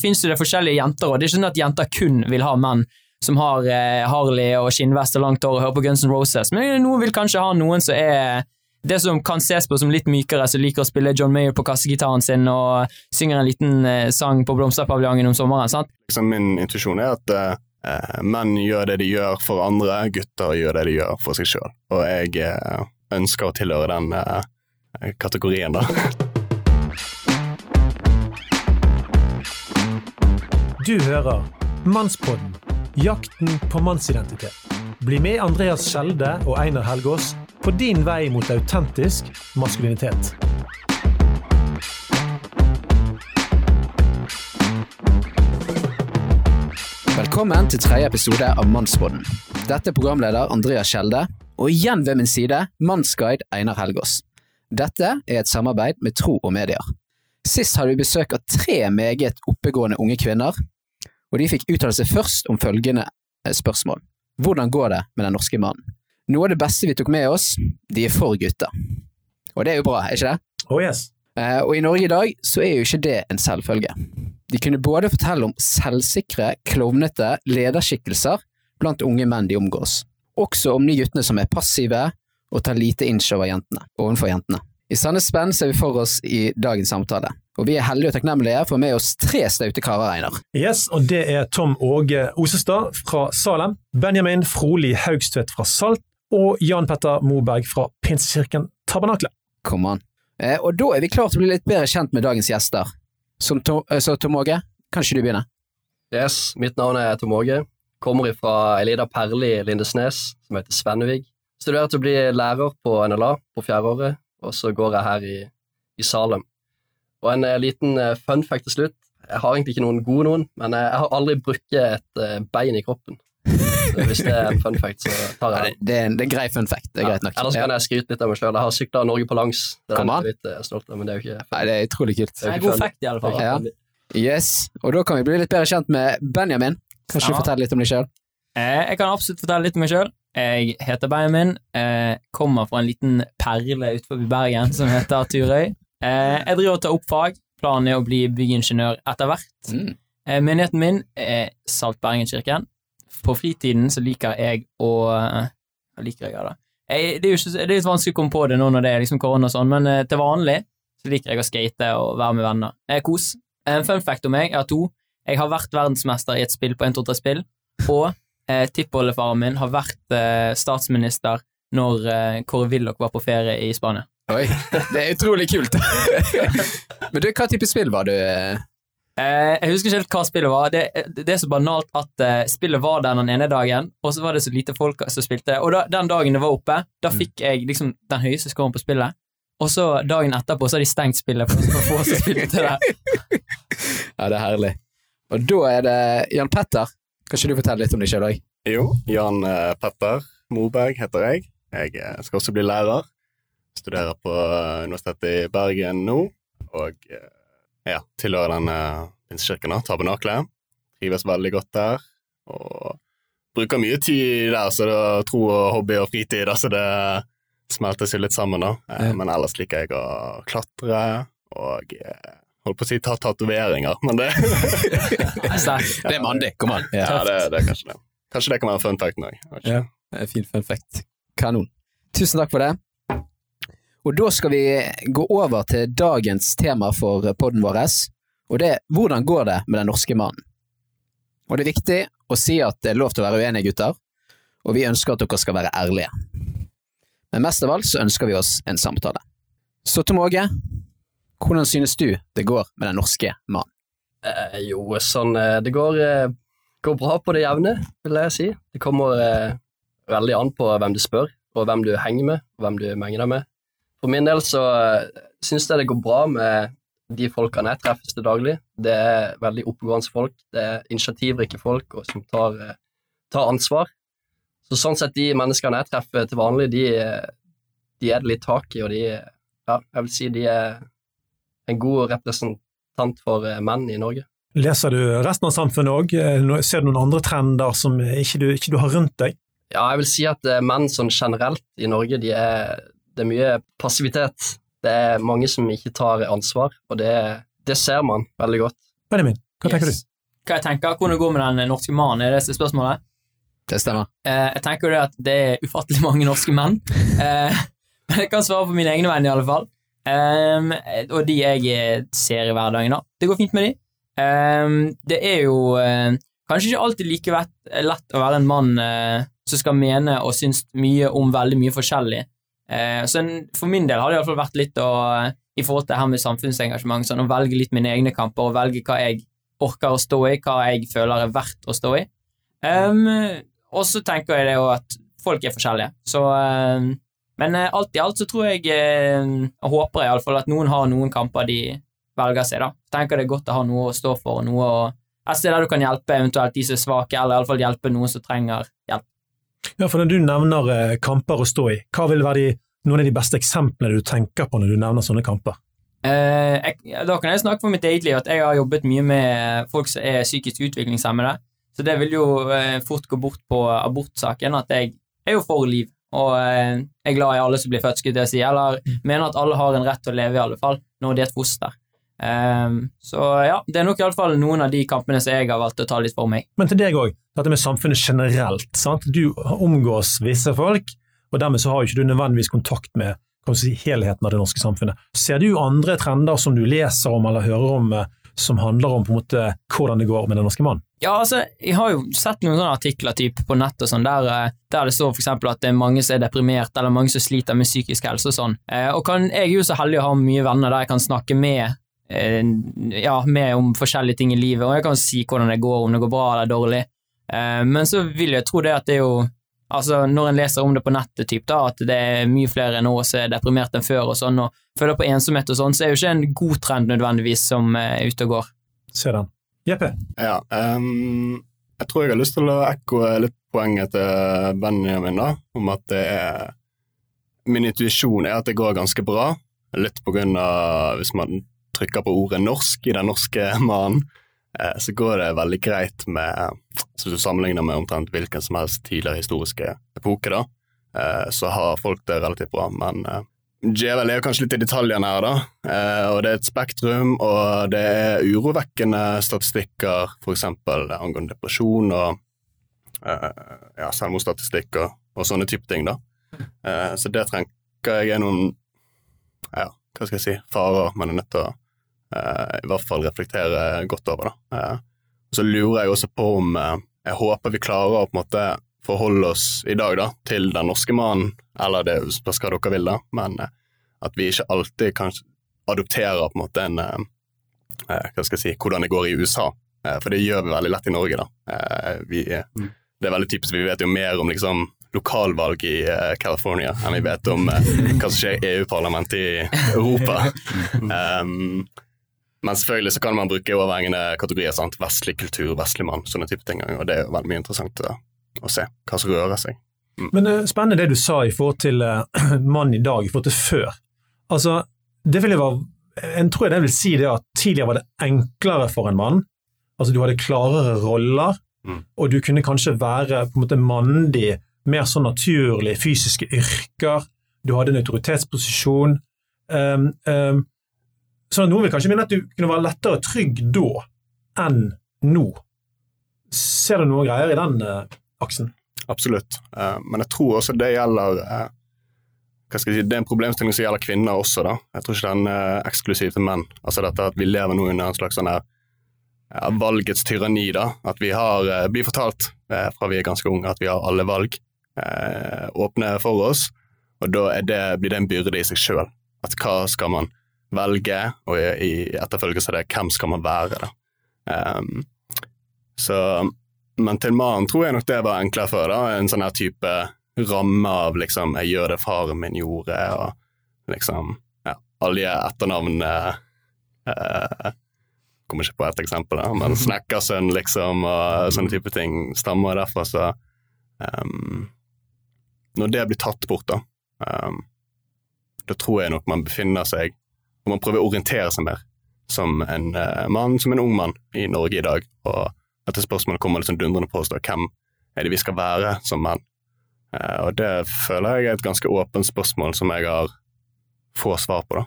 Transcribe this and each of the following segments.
finnes det forskjellige jenter, og det er ikke sånn at jenter kun vil ha menn som har eh, Harley og skinnvest og langt hår og hører på Guns N' Roses, men noen vil kanskje ha noen som er det som kan ses på som litt mykere, som liker å spille John Mayer på kassegitaren sin og synger en liten eh, sang på Blomsterpaviljongen om sommeren. sant? Liksom min intuisjon er at eh, menn gjør det de gjør for andre, gutter gjør det de gjør for seg sjøl. Og jeg eh, ønsker å tilhøre den eh, kategorien, da. Du hører Mannspodden jakten på mannsidentitet. Bli med Andreas Skjelde og Einar Helgaas på din vei mot autentisk maskulinitet. Velkommen til tredje episode av Mannsbåten. Dette er programleder Andreas Skjelde, og igjen ved min side mannsguide Einar Helgaas. Dette er et samarbeid med Tro og Medier. Sist hadde vi besøk av tre meget oppegående unge kvinner, og de fikk uttale seg først om følgende eh, spørsmål. Hvordan går det med den norske mannen? Noe av det beste vi tok med oss, de er for gutter. Og det er jo bra, er ikke det? Oh yes. Eh, og i Norge i dag så er jo ikke det en selvfølge. De kunne både fortelle om selvsikre, klovnete lederskikkelser blant unge menn de omgås, også om de guttene som er passive og tar lite inch over jentene, overfor jentene. I sanne spenn ser vi for oss i dagens samtale, og vi er heldige og takknemlige for med oss tre staute karer, Einar. Yes, og det er Tom Åge Osestad fra Salem, Benjamin Froli Haugstvedt fra Salt og Jan Petter Moberg fra Pinsekirken Tabernakle. Kom an. Eh, og da er vi klare til å bli litt bedre kjent med dagens gjester. Som Tom, eh, så Tom Åge, kan ikke du begynne? Yes, mitt navn er Tom Åge. Kommer fra ei lita perle i Lindesnes som heter Svennevig. Studerer til å bli lærer på NLA på fjerdeåret, og så går jeg her i, i Salem. Og en eh, liten eh, fun fact til slutt. Jeg har egentlig ikke noen gode noen, men eh, jeg har aldri brukket et bein i kroppen. Så hvis det er en fun fact, så tar Ja, jeg det, den. det, er en, det er en grei fun fact. Det er greit nok. Ellers kan jeg skryte litt av meg sjøl. Jeg har sykla Norge på langs. Det er jeg litt stolt av, men det er jo ikke Nei, det er utrolig kult. Det er Det er god fun. fact, i alle fall. Ja. Yes, og da kan vi bli litt bedre kjent med Benjamin. Kanskje Ja. du forteller litt om deg sjøl? Eh, Jeg kan absolutt fortelle litt om meg sjøl. Jeg heter Benjamin, eh, kommer fra en liten perle utenfor Bergen som heter Turøy. Eh, Jeg driver og tar opp fag. Planen er å bli byggingeniør etter hvert. Mm. Eh, Menigheten min er Salt Bergenkirken. På fritiden så liker jeg å Hva liker jeg, da? Jeg, det, er jo ikke, det er litt vanskelig å komme på det nå når det er liksom korona og sånn, men til vanlig så liker jeg å skate og være med venner. Eh, kos. En fun fact om meg er to. Jeg har vært verdensmester i et spill på 1-2-3 spill, og eh, tippoldefaren min har vært eh, statsminister når eh, Kåre Willoch var på ferie i Spania. Oi, det er utrolig kult. Men du, hva type spill var du? eh? Eh, jeg husker ikke helt hva spillet var. Det, det er så banalt at eh, spillet var der den ene dagen, og så var det så lite folk som spilte. Og da, den dagen det var oppe, da fikk jeg liksom den høyeste scoren på spillet. Og så dagen etterpå så har de stengt spillet for få som spilte det. Ja, det er herlig. Og da er det Jan Petter. Kan ikke du fortelle litt om deg sjøl òg? Jo, Jan eh, Petter Moberg heter jeg. Jeg eh, skal også bli lærer. Studerer på eh, Universitetet i Bergen nå, og ja, tilhører denne pinsekirken, da, Tabernaklet. Trives veldig godt der, og bruker mye tid der, så det er tro og hobby og fritid, så det smeltes jo litt sammen, da. Men ellers liker jeg å klatre, og holdt på å si ta tatoveringer, men det. Det er mandig, kom an. Ja, det, det er kanskje det. Kanskje det kan være fun facten òg. Ja. Fin fun fact. Kanon. Tusen takk for det. Og da skal vi gå over til dagens tema for podden vår, og det er hvordan går det med den norske mannen? Og det er viktig å si at det er lov til å være uenige, gutter, og vi ønsker at dere skal være ærlige. Men mest av alt så ønsker vi oss en samtale. Så Tom Åge, hvordan synes du det går med den norske mannen? Eh, jo, sånn eh, Det går, eh, går bra på det jevne, vil jeg si. Det kommer eh, veldig an på hvem du spør, og hvem du henger med, og hvem du menger deg med. For min del så synes syns jeg det går bra med de folkene jeg treffes til daglig. Det er veldig oppegående folk, det er initiativrike folk og som tar, eh, tar ansvar. Så sånn sett, de menneskene jeg treffer til vanlig, de, eh, de er det litt tak i, og de Ja, jeg vil si de er en god representant for eh, menn i Norge. Leser du resten av samfunnet òg? Ser du noen andre trender som ikke du, ikke du har rundt deg? Ja, jeg vil si at eh, menn sånn generelt i Norge, de er, det er mye passivitet. Det er mange som ikke tar ansvar, og det, det ser man veldig godt. Benjamin, Hva tenker Yes. Hva jeg tenker, Hvordan det går med den norske mannen, er det spørsmålet? Det stemmer. Eh, jeg tenker jo det at det er ufattelig mange norske menn. Eh, men jeg kan svare på mine egne vegne, i alle fall. Ehm, og de jeg ser i hverdagen, da. Det går fint med de. Um, det er jo uh, kanskje ikke alltid like vett, lett å være en mann uh, som skal mene og synes mye om veldig mye forskjellig. Uh, så en, for min del har det iallfall vært litt å eh, i forhold til det her med samfunnsengasjement, sånn å velge litt mine egne kamper og velge hva jeg orker å stå i, hva jeg føler er verdt å stå i. Um, og så tenker jeg det jo at folk er forskjellige, så ehm, Men eh, alt i alt så tror jeg eh, og håper jeg iallfall at noen har noen kamper de velger seg, da. Tenker det er godt å ha noe å stå for, og noe å et sted der du kan hjelpe eventuelt de som er svake, eller iallfall hjelpe noen som trenger hjelp. Ja, for Når du nevner eh, kamper å stå i, hva vil være de, noen av de beste eksemplene du tenker på når du nevner sånne kamper? Eh, jeg, da kan jeg snakke for mitt eget liv at jeg har jobbet mye med folk som er psykisk utviklingshemmede. Så det vil jo eh, fort gå bort på abortsaken at jeg er jo for liv, og eh, er glad i alle som blir født, skulle jeg si, eller mener at alle har en rett til å leve, i alle fall, når de er et foster. Um, så ja, det er nok iallfall noen av de kampene som jeg har valgt å ta litt for meg. Men til deg òg, dette med samfunnet generelt. sant? Du omgås visse folk, og dermed så har jo ikke du nødvendigvis kontakt med kan si, helheten av det norske samfunnet. Ser du andre trender som du leser om eller hører om, eh, som handler om på en måte hvordan det går med den norske mannen? Ja, altså, jeg har jo sett noen sånne artikler typ, på nett og sånn, der, eh, der det står eksempel at det er mange som er deprimert, eller mange som sliter med psykisk helse og sånn. Eh, og kan, jeg er jo så heldig å ha mye venner der jeg kan snakke med eh, ja, med om forskjellige ting i livet, og jeg kan si hvordan det går, om det går bra eller dårlig. Men så vil jeg tro det at det er jo Altså, når en leser om det på nettet, typ, da, at det er mye flere nå som er deprimert enn før, og sånn, og føler på ensomhet og sånn, så er jo ikke en god trend nødvendigvis som eh, er ute og går. Se den. Jeppe? Ja, um, jeg tror jeg har lyst til å ekkoe litt poenget til Benjamin, da, om at det er Min intuisjon er at det går ganske bra, litt på grunn av hvis man trykker på ordet norsk i den norske mannen, eh, så går det veldig greit med Så hvis du sammenligner med omtrent hvilken som helst tidligere historiske epoke, da, eh, så har folk det relativt bra, men eh, Djevel er kanskje litt i detaljene her, da. Eh, og det er et spektrum, og det er urovekkende statistikker, f.eks. angående depresjon og ja, selvmordsstatistikk og, og sånne type ting, da. Så det trenger jeg er noen ja, hva skal jeg si, farer man er nødt til å i hvert fall reflektere godt over, da. Så lurer jeg også på om eh, Jeg håper vi klarer å på en måte forholde oss i dag da, til den norske mannen, eller det spørs hva dere vil, da, men eh, at vi ikke alltid kanskje adopterer på en måte en eh, Hva skal jeg si hvordan det går i USA, for det gjør vi veldig lett i Norge, da. Vi, Det er veldig typisk, vi vet jo mer om liksom lokalvalg i eh, California enn vi vet om hva som skjer i EU-parlamentet i Europa. um, men selvfølgelig så kan man bruke overhengende kategorier. sant? Vestlig kultur, vestlig mann, sånne type ting. Og det er jo veldig mye interessant å, å se hva som rører seg. Men uh, Spennende det du sa i forhold til uh, mann i dag, i forhold til før. Altså, det vil jeg være, jeg tror jeg det vil si det at Tidligere var det enklere for en mann. Altså, Du hadde klarere roller, Mm. og du kunne kanskje være på en måte mandig, mer sånn naturlig, fysiske yrker. Du hadde en autoritetsposisjon. Um, um, sånn at Noen vil kanskje mene at du kunne være lettere trygg da enn nå. Ser du noen greier i den eh, aksen? Absolutt. Eh, men jeg tror også det gjelder eh, si, Det er en problemstilling som gjelder kvinner også. da. Jeg tror ikke den er eksklusiv til menn. Altså dette at Vi lever nå under en slags sånn her ja, valgets tyranni. da. At vi har, eh, blir fortalt eh, fra vi er ganske unge at vi har alle valg eh, åpne for oss. Og da det, blir det en byrde i seg sjøl. At hva skal man velge, og i, etterfølgelse av det, hvem skal man være? da. Um, så men til mannen tror jeg nok det var enklere før. da, En sånn her type ramme av liksom 'jeg gjør det faren min gjorde', og liksom ja, alle de etternavnene eh, Kommer ikke på ett eksempel, da, men snekkersønn, liksom, og sånne type ting stammer derfra, så um, Når det blir tatt bort, da, um, da tror jeg nok man befinner seg Og man prøver å orientere seg mer som en uh, mann, som en ung mann i Norge i dag. og dette spørsmålet kommer liksom dundrende på oss. da, Hvem er det vi skal være som menn? Uh, og det føler jeg er et ganske åpent spørsmål som jeg har få svar på. da.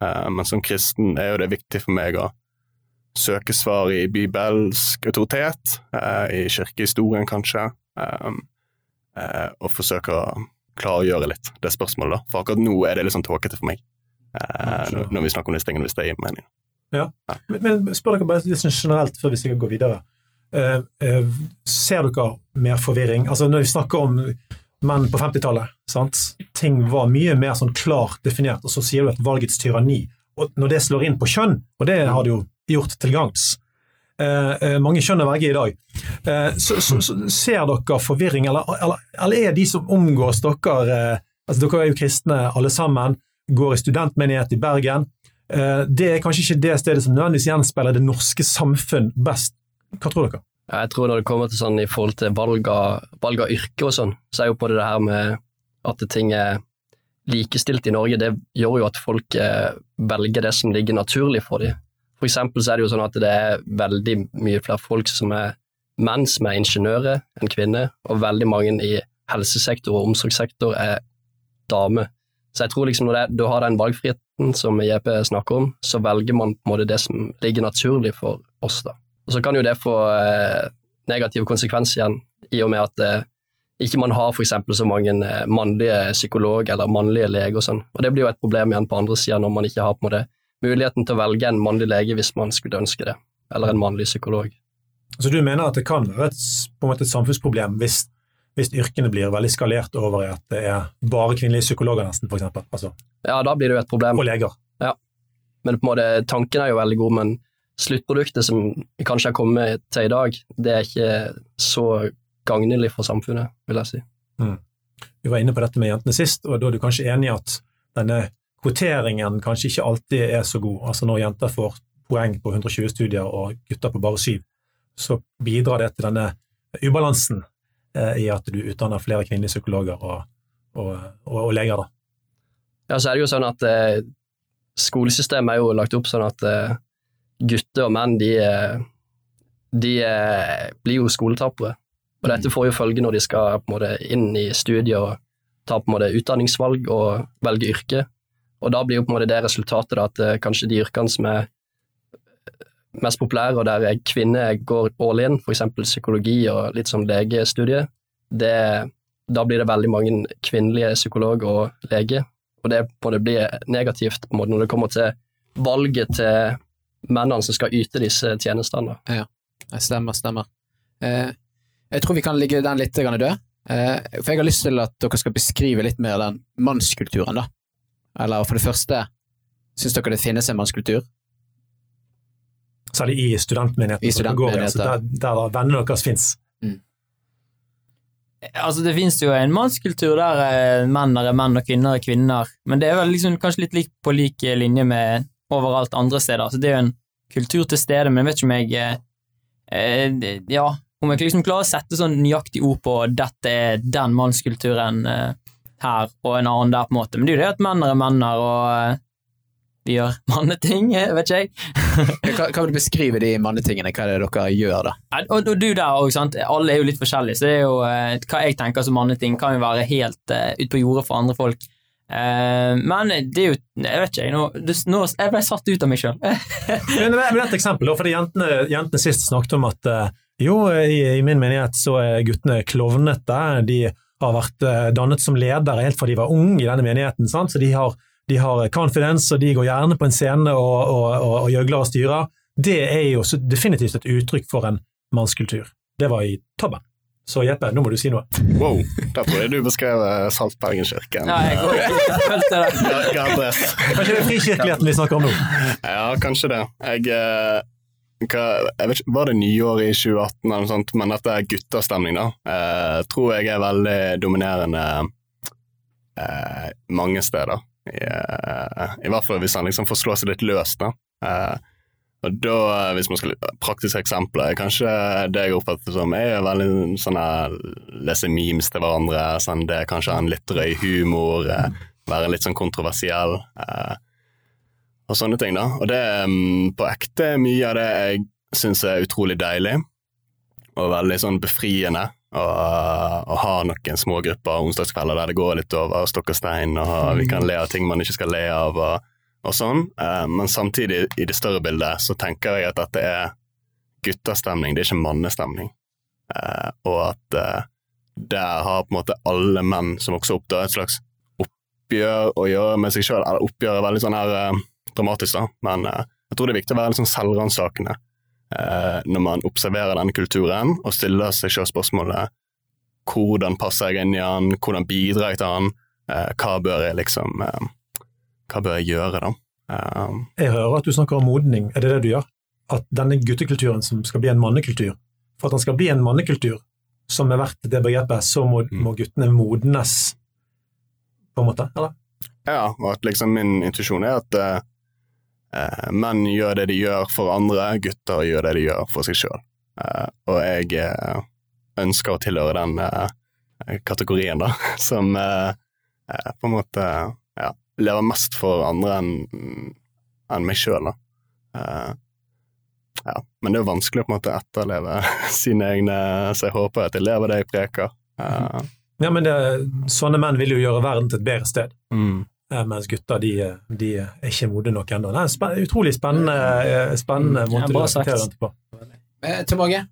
Uh, men som kristen er jo det viktig for meg å søke svar i bibelsk autoritet, eh, i kirkehistorien kanskje, eh, eh, og forsøke å klargjøre litt det spørsmålet. da. For akkurat nå er det litt sånn tåkete for meg, eh, når, vi snakker om disse tingene, hvis det gir mening. Men, men spør dere bare litt sånn generelt før vi skal gå videre. Eh, eh, ser dere mer forvirring? Altså Når vi snakker om menn på 50-tallet, ting var mye mer sånn klart definert, og så sier du at valgets tyranni. Og når det slår inn på kjønn, og det har det jo gjort til gangs eh, eh, Mange kjønn er verge i dag. Eh, så, så, så ser dere forvirring, eller, eller, eller er de som omgås dere altså Dere er jo kristne alle sammen, går i studentmenighet i Bergen. Eh, det er kanskje ikke det stedet som nødvendigvis gjenspeiler det norske samfunn best. Hva tror dere? Jeg tror når det kommer til sånn i forhold til valg av, valg av yrke og sånn, så er jo på det her med at ting er likestilt i Norge, det gjør jo at folk eh, velger det som ligger naturlig for dem. For eksempel så er det jo sånn at det er veldig mye flere folk som er menn som er ingeniører enn kvinner, og veldig mange i helsesektor og omsorgssektor er damer. Så jeg tror liksom når det, du har den valgfriheten som JP snakker om, så velger man på en måte det som ligger naturlig for oss. da. Og Så kan jo det få eh, negative konsekvenser igjen, i og med at eh, ikke man har eksempel så mange eh, mannlige psykolog eller mannlige leger og sånn. Og det blir jo et problem igjen på andre sida når man ikke har på en måte muligheten til å velge en mannlig lege hvis man skulle ønske det, eller en mannlig psykolog. Så du mener at det kan være et, et samfunnsproblem hvis, hvis yrkene blir veldig skalert over i at det er bare kvinnelige psykologer nesten, eksempel, altså, Ja, da blir det jo et problem. og leger. Ja. Men på en måte, tanken er jo veldig god, men sluttproduktet som vi kanskje har kommet til i dag, det er ikke så gagnelig for samfunnet, vil jeg si. Vi var inne på dette med jentene sist, og da er du kanskje enig i at denne kvoteringen kanskje ikke alltid er så god. Altså når jenter får poeng på 120 studier og gutter på bare syv, så bidrar det til denne ubalansen i at du utdanner flere kvinnelige psykologer og, og, og, og leger. da. Ja, så er det jo sånn at eh, skolesystemet er jo lagt opp sånn at eh, gutter og menn, de, eh, de eh, blir jo skoletapere. Og dette får jo følge når de skal på en måte inn i studiet og ta på en måte utdanningsvalg og velge yrke. Og da blir jo på en måte det resultatet da, at eh, kanskje de yrkene som er mest populære, og der kvinner går all in, f.eks. psykologi og litt som legestudie, det, da blir det veldig mange kvinnelige psykologer og leger, og det på blir negativt på en måte når det kommer til valget til mennene som skal yte disse tjenestene. Ja, Det Stemmer, stemmer. Eh, jeg tror vi kan ligge den litt død. Eh, for jeg har lyst til at dere skal beskrive litt mer den mannskulturen, da. Eller for det første, syns dere det finnes en mannskultur? Særlig i studentmenigheten. I studentmenigheten. altså der, der vennene deres fins. Altså, det finnes jo en mannskultur der eh, menn er menn og kvinner er kvinner, men det er vel liksom kanskje litt lik på lik linje med overalt andre steder. Så det er jo en kultur til stede, men jeg vet ikke om jeg eh, eh, Ja, om jeg liksom klarer å sette sånn nøyaktig ord på dette er den mannskulturen eh, her og en annen der, på en måte. Men det er jo det at menn er menn og eh, vi gjør manneting, eh, vet ikke jeg. Hva, hva vil du beskrive de mannetingene? Hva er det dere gjør, da? Og, og du der òg, sant. Alle er jo litt forskjellige, så det er jo eh, hva jeg tenker som manneting, kan jo være helt uh, ute på jordet for andre folk. Eh, men det er jo Jeg vet ikke, jeg, nå, det, nå jeg ble satt ut av meg sjøl. Men med et eksempel, da, fordi jentene, jentene sist snakket om at eh, jo, i, i min menighet så er guttene klovnete. De har vært eh, dannet som ledere helt fra de var unge i denne menigheten, sant? så de har, de har confidence, og de går gjerne på en scene og, og, og, og gjøgler og styrer. Det er jo definitivt et uttrykk for en mannskultur. Det var i tabben. Så Jeppe, nå må du si noe. Wow, da tror jeg du beskrev eh, Saltbergenkirken. Ja, jeg går ikke følte det. Kanskje det er frikirkeligheten vi snakker om nå? Ja, kanskje det. Jeg, eh, hva, jeg vet ikke, Var det nyår i 2018 eller noe sånt, men dette er guttastemning, da. Eh, tror jeg er veldig dominerende eh, mange steder. Eh, I hvert fall hvis han liksom får slå seg litt løs, da. Uh, og da, eh, hvis man skal Praktiske eksempler er kanskje det jeg oppfatter som er veldig sånn Lese memes til hverandre, sånn, det kanskje en litt drøy humor, være litt sånn kontroversiell. Eh, og sånne ting, da. Og det er mm, på ekte mye av det jeg syns er utrolig deilig, og veldig sånn befriende. Å ha noen små grupper onsdagskvelder der det går litt over stokk og stein, og vi kan le av ting man ikke skal le av, og, og sånn, eh, men samtidig, i det større bildet, så tenker jeg at dette er guttastemning, det er ikke mannestemning. Eh, og at eh, der har på en måte alle menn som vokser opp, da, et slags oppgjør å gjøre med seg sjøl. Oppgjør er veldig sånn her dramatisk, da, men jeg tror det er viktig å være litt sånn selvransakende når man observerer denne kulturen, og stiller seg selv spørsmålet hvordan passer jeg inn i den, hvordan bidrar jeg til den, eh, hva bør jeg liksom eh, Hva bør jeg gjøre, da? Eh, Jeg hører at du snakker om modning. Er det det du gjør? At denne guttekulturen som skal bli en mannekultur, for at den skal bli en mannekultur som er verdt det begrepet, så må, Mm. må guttene modnes, på en måte? Eller? Ja, og at liksom min intuisjon er at eh, eh, menn gjør det de gjør for andre, gutter gjør det de gjør for seg sjøl. og jeg eh, ønsker å tilhøre den eh, kategorien, da, som eh, eh, på en måte ja, lever mest for andre enn enn meg sjøl, da. Eh, ja, men det er vanskelig å på en måte etterleve sine egne, så jeg håper at jeg lever det jeg preker. Eh, Ja, men det, sånne menn vil jo gjøre verden til et bedre sted. mm. Eh, Mens gutter de, de er ikke modne nok ennå. Det er en spen utrolig spennende, eh, spennende Ja, måte du bra reflekterer rundt på. Eh, Tom Åge,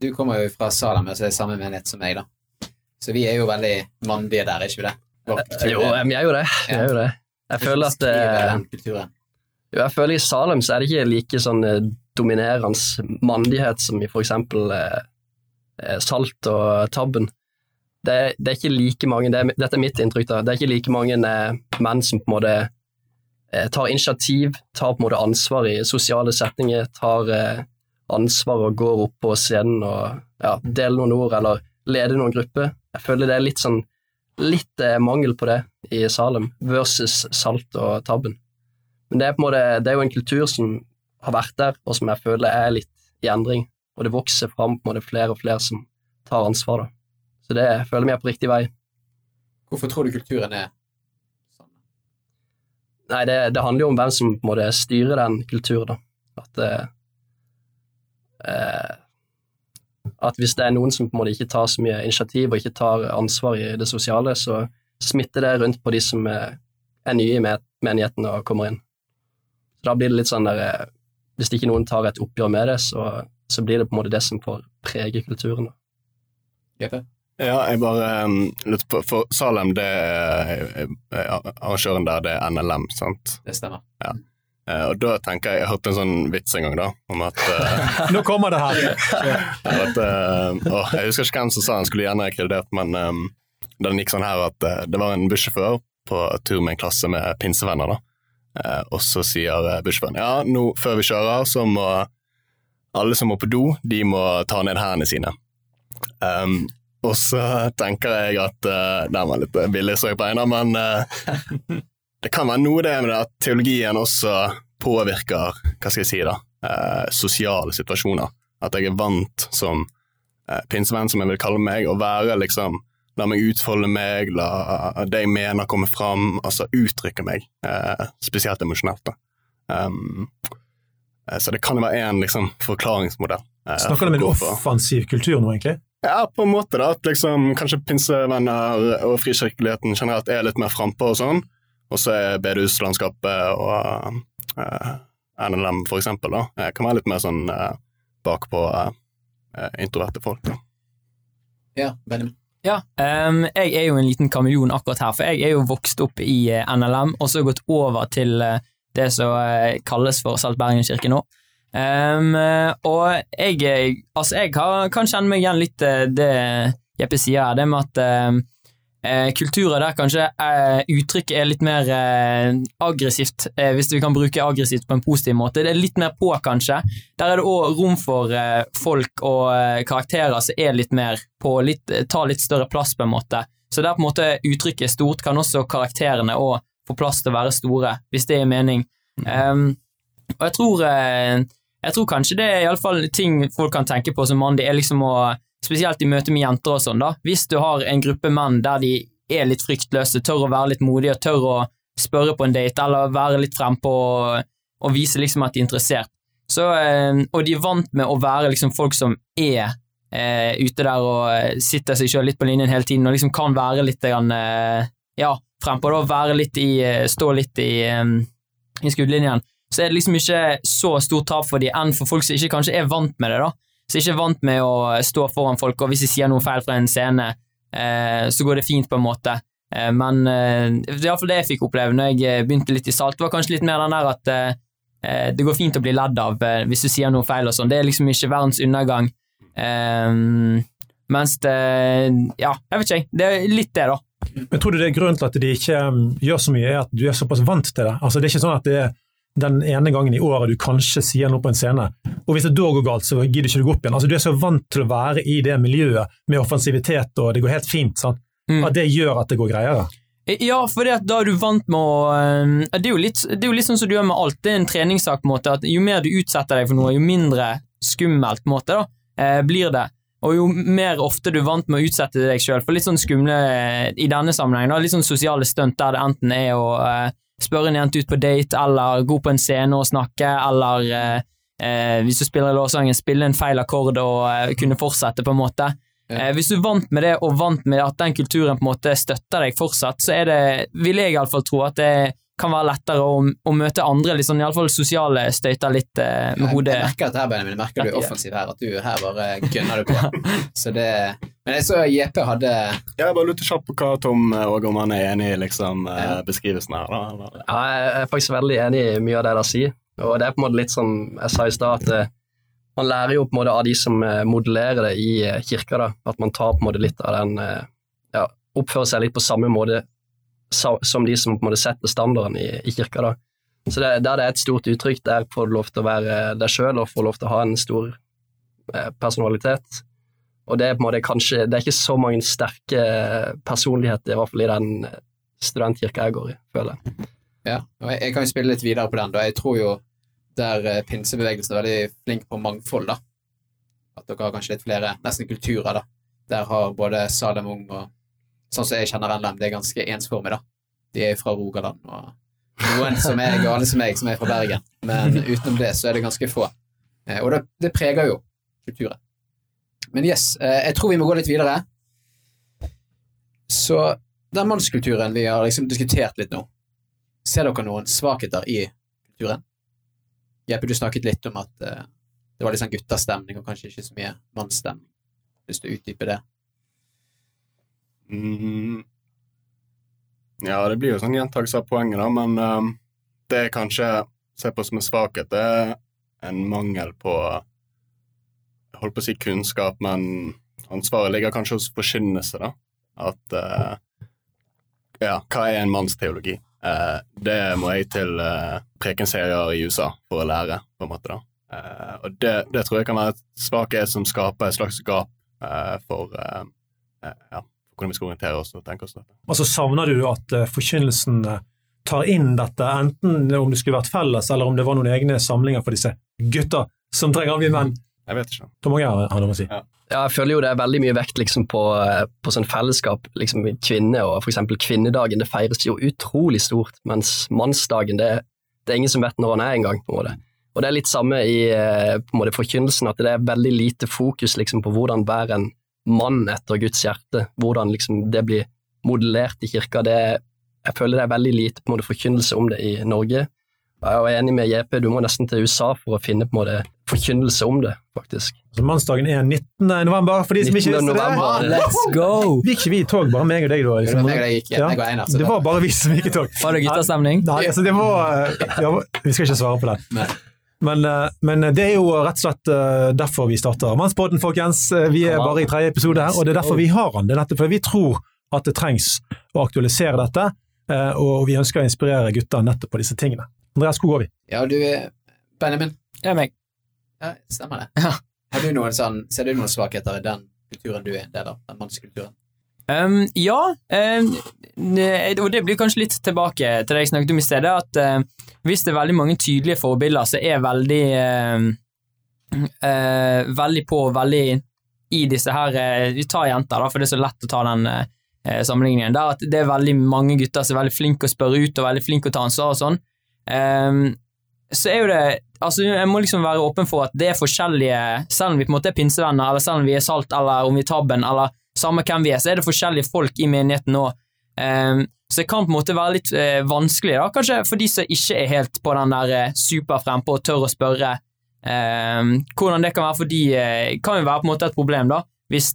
du kommer jo fra Salem, altså det er samme menighet som meg, da. Så vi er jo veldig mannlige der, er ikke vi det? Vår Jo, vi er jo det. Vi er jo det. Jeg føler at eh. Jo, jeg føler I Salem så er det ikke like sånn eh, dominerende mandighet som i for eksempel eh, eh, Salt og Tabben. Det, det er ikke like mange, det er, dette er mitt inntrykk, da, det er ikke like mange eh, menn som på en måte eh, tar initiativ, tar på en måte ansvar i sosiale setninger, tar eh, ansvar og går opp på scenen og ja, deler noen ord eller leder noen grupper. Jeg føler det er litt sånn litt mangel på det i Salem versus Salt og Tabben. Men det er, på en måte, det er jo en kultur som har vært der, og som jeg føler er litt i endring. Og det vokser fram på en måte flere og flere som tar ansvar. da. Så det føler vi er på riktig vei. Hvorfor tror du kulturen er sånn? Nei, det, det handler jo om hvem som på en styrer den kulturen. da. At, eh, eh, at hvis det er noen som på en måte ikke tar så mye initiativ og ikke tar ansvar i det sosiale, så smitter det rundt på de som er, er nye i men- menigheten og kommer inn. Så da blir det litt sånn der eh, Hvis ikke noen tar et oppgjør med det, så, så blir det på en måte det som får prege kulturen. da. Jeppe? Ja, jeg bare um, lurte på For Salem, det er arrangøren der, det er NLM, sant? Det stemmer. Eh, og da tenker jeg Jeg hørte en sånn vits en gang, da, om at, eh, Nå kommer det her! at eh, åh, Jeg husker ikke hvem som sa han skulle gjerne kreditert, men um, den gikk sånn her at det var en bussjåfør på tur med en klasse med pinsevenner, da. Eh, og så sier bussjåføren ja, nå før vi kjører, så må alle som må på do, de må ta ned hendene sine. Um, og så tenker jeg at uh, Den var litt billig, så jeg på øynene, men uh, det kan være noe det med det at teologien også påvirker, hva skal jeg si da, uh, sosiale situasjoner. At jeg er vant som uh, pinsevenn, som jeg vil kalle meg, å være liksom La meg utfolde meg, la det jeg mener komme fram, altså uttrykke meg, uh, spesielt emosjonelt. da. Um, eh, så det kan jo være én liksom, forklaringsmodell. eh, Snakker du om en offensiv kultur nå, egentlig? Ja, på en måte da, at liksom kanskje pinsevenner og frikirkeligheten generelt er litt mer frampå og sånn, og så er bedehuslandskapet og uh, NLM for eksempel da, eh, kan være litt mer sånn uh, bakpå uh, introverte folk da. Ja, Benjamin. Ja, um, jeg er jo en liten kameleon akkurat her, for jeg er jo vokst opp i eh, NLM, og så gått over til eh, det som eh, kalles for Salt Bergen-kirke nå. Eh, og jeg, altså jeg kan kjenne meg igjen litt eh, det Jeppe sier her, det med at eh, kulturer der kanskje uh, uttrykket er litt mer uh, aggressivt, hvis vi kan bruke aggressivt på en positiv måte. Det er litt mer på, kanskje. Der er det òg rom for folk og karakterer som er litt mer på, litt, tar litt større plass, på en måte. Så der på en måte uttrykket er stort, kan også karakterene òg få plass til å være store, hvis det gir mening. Um, og jeg tror, jeg tror kanskje det er iallfall ting folk kan tenke på som mann, det er liksom å Spesielt i møte med jenter og sånn, da. Hvis du har en gruppe menn der de er litt fryktløse, tør å være litt modige og tør å spørre på en date, eller være litt frempå og, og vise liksom at de er interessert, så, eh, og de er vant med å være liksom folk som er eh, ute der og eh, sitter seg sjøl litt på linjen hele tiden, og liksom kan være litt grann, eh, ja, frempå, da, være litt i eh, Stå litt i, um, i skuddlinjen, så er det liksom ikke så stort tap for de enn for folk som ikke kanskje er vant med det. da. Som ikke er vant med å stå foran folk, og hvis de sier noe feil fra en scene, eh, så går det fint, på en måte. Eh, men eh, det er iallfall det jeg fikk oppleve når jeg eh, begynte litt i Salt. Det var kanskje litt mer den der at eh, eh, det går fint å bli ledd av eh, hvis du sier noe feil og sånn. Det er liksom ikke verdens undergang. Mens det Ja, jeg vet ikke. Det er litt det, da. Men tror du det er grunnen til at de ikke gjør så mye, er at du er såpass vant til det? Altså Det er ikke sånn at det er den ene gangen i året du kanskje sier noe på en scene, og hvis det da går galt, så gidder ikke du gå opp igjen. Altså Du er så vant til å være i det miljøet med offensivitet, og det går helt fint. sant? Mm. At det gjør at det går greiere. Ja, for det at da er du vant med å eh, det, er litt, det er jo litt sånn som du gjør med alt. Det er en treningssak. på en måte, at Jo mer du utsetter deg for noe, jo mindre skummelt på en måte, da, eh, blir det. Og jo mer ofte du er vant med å utsette deg sjøl for litt sånn skumle eh, i denne sammenhengen, da, litt sånn sosiale stunt der det enten er å eh, spørre en jente ut på date, eller gå på en scene og snakke, eller eh, eh, hvis du spiller låtsangen, spille en feil akkord og eh, kunne fortsette, på en måte. Ja. Eh, hvis du er vant med det, og vant med at den kulturen på en måte støtter deg fortsatt, så er det, vil jeg iallfall tro, at det kan være lettere å, å møte andre, liksom, sånn iallfall sosiale støyter litt eh, med hodet. jeg merker at her, Benjamin. Jeg merker du er offensiv her. At du her bare gønner du på. Så det, men jeg så JP hadde Jeg bare lurte kjapt på hva Tom eh, og om han er enig i liksom, eh, Ja. beskrivelsen her. da. Ja, jeg er faktisk veldig enig i mye av det dere sier. Og det er på en måte litt som jeg sa i stad, at eh, man lærer jo på en måte av de som modellerer det i kirka. da, At man tar på en måte litt av den ja, Oppfører seg litt på samme måte som de som på en måte setter standarden i, i kirka. da. Så det, Der det er et stort uttrykk, der får du lov til å være deg sjøl og får lov til å ha en stor eh, personalitet. Og det er på en måte kanskje Det er ikke så mange sterke personligheter, i hvert fall i den studentkirka jeg går i, føler jeg. Ja, og jeg, jeg kan jo spille litt videre på den. da. Jeg tror jo der eh, pinsebevegelsen er veldig flink på mangfold, da. At dere har kanskje litt flere nesten kulturer, da. Der har både Salem Ung og sånn som jeg kjenner NLM, det er ganske ensformig, da. De er fra Rogaland, og noen som er gale som meg, som er fra Bergen. Men utenom det så er det ganske få. Eh, Og det, det preger jo kulturen. Men yes, eh, jeg tror vi må gå litt videre. Så den mannskulturen vi har liksom diskutert litt nå, ser dere noen svakheter i kulturen? Jeppe, du snakket litt om at eh, det var litt sånn guttastemning og kanskje ikke så mye mannsstemning. Hvis du utdyper det. Mm. Ja, det blir jo sånn gjentakelse av poenget, da, men um, det jeg kanskje ser på som en svakhet, det er en mangel på Jeg holdt på å si kunnskap, men ansvaret ligger kanskje hos forkynnelse, da. At uh, Ja, hva er en mannsteologi? Uh, det må jeg til uh, prekenserier i USA for å lære, på en måte, da. Uh, og det, det tror jeg kan være et svakhet som skaper et slags gap for ja, hvordan vi skal orientere oss og tenke oss dette. Altså Savner du at eh, forkynnelsen eh, tar inn dette, enten om det skulle vært felles, eller om det var noen egne samlinger for disse gutta som trenger bli menn? Jeg vet ikke. Tom Åge har noe å si. Ja, jeg føler jo det er veldig mye vekt liksom, på, på sånn fellesskap. Liksom, kvinne og eksempel kvinnedagen det feires jo utrolig stort, mens mannsdagen det, det er ingen som vet når han er engang. Og det er litt samme i eh, på en måte, forkynnelsen, at det er veldig lite fokus liksom, på hvordan bære en mann etter Guds hjerte, hvordan liksom, det blir modellert i kirka. Det, er- jeg føler det er veldig lite på en måte, forkynnelse om det i Norge. Jeg er enig med JP, du må nesten til USA for å finne på en måte, forkynnelse om det, faktisk. Så Mannsdagen er 19. november, for de som ikke 19. visste det. november. Let's go! Gikk ikke vi i tog, bare meg og deg, da? Det Liksom. var meg og deg gikk, Ja. jeg. Det var bare vi som gikk i tog. Var det guttastemning? Nei, altså det var, ja, Vi skal ikke svare på det. Men, eh, men det er jo rett og slett eh, derfor vi starter Mannspodden, folkens. Eh, Vi er bare i tredje episode her, og det er derfor vi har den. Det er nettopp fordi vi tror at det trengs å aktualisere dette, eh, og vi ønsker å inspirere gutter nettopp på disse tingene. Andreas, hvor går vi? Ja, du er Benjamin, Det er meg. ja, stemmer det? Ja. Har du noen sånn, ser du noen svakheter i den kulturen du er en del av, den mannskulturen? Um, ja, um, og det blir kanskje litt tilbake til det jeg snakket om i stedet, at uh, hvis det er veldig mange tydelige forbilder som er veldig uh, uh, veldig på veldig i disse her Vi tar jenter, da, for det er så lett å ta den sammenligningen. Der at det er veldig mange gutter som er veldig flinke å spørre ut og veldig flinke å ta ansvar og sånn. Um, så er jo det Altså, jeg må liksom være åpen for at det er forskjellige Selv om vi på en måte er pinsevenner, eller selv om vi er Salt, eller om vi er Tabben, eller samme hvem vi er, så er det forskjellige folk i menigheten nå. Um, Så det kan på en måte være litt eh, vanskelig, da, kanskje for de som ikke er helt på den der eh, superfrempå og tør å spørre. Eh, hvordan det kan være for de, eh, kan jo være på en måte et problem, da. Hvis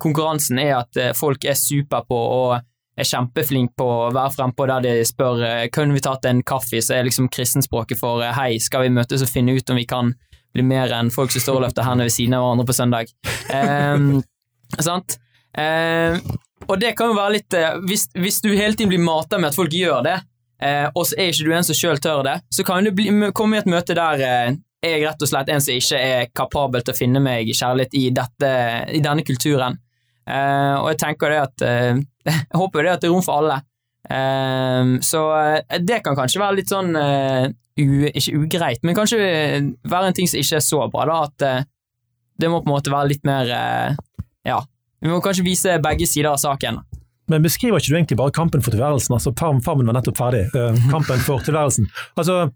konkurransen er at folk er super på og er kjempeflinke på å være frempå der de spør kunne vi tatt en kaffe, så er liksom kristenspråket for hei, skal vi møtes og finne ut om vi kan bli mer enn folk som står og løfter hendene ved siden av hverandre på søndag. Um, sant? Eh, og det kan jo være litt eh, hvis, hvis du hele tiden blir mata med at folk gjør det, eh, og så er ikke du en som sjøl tør det, så kan du bli, komme i et møte der eh, jeg rett og slett en som ikke er kapabel til å finne meg kjærlighet i, dette, i denne kulturen. Eh, og jeg tenker det at eh, Jeg håper det at det er rom for alle. Så det kan kanskje være litt sånn u, Ikke ugreit, men kanskje være en ting som ikke er så bra, da. At det må på en måte være litt mer Ja. Vi må kanskje vise begge sider av saken. Men beskriver ikke du egentlig bare kampen for tilværelsen? altså Farmen var nettopp ferdig. Eh, kampen for tilværelsen. Altså,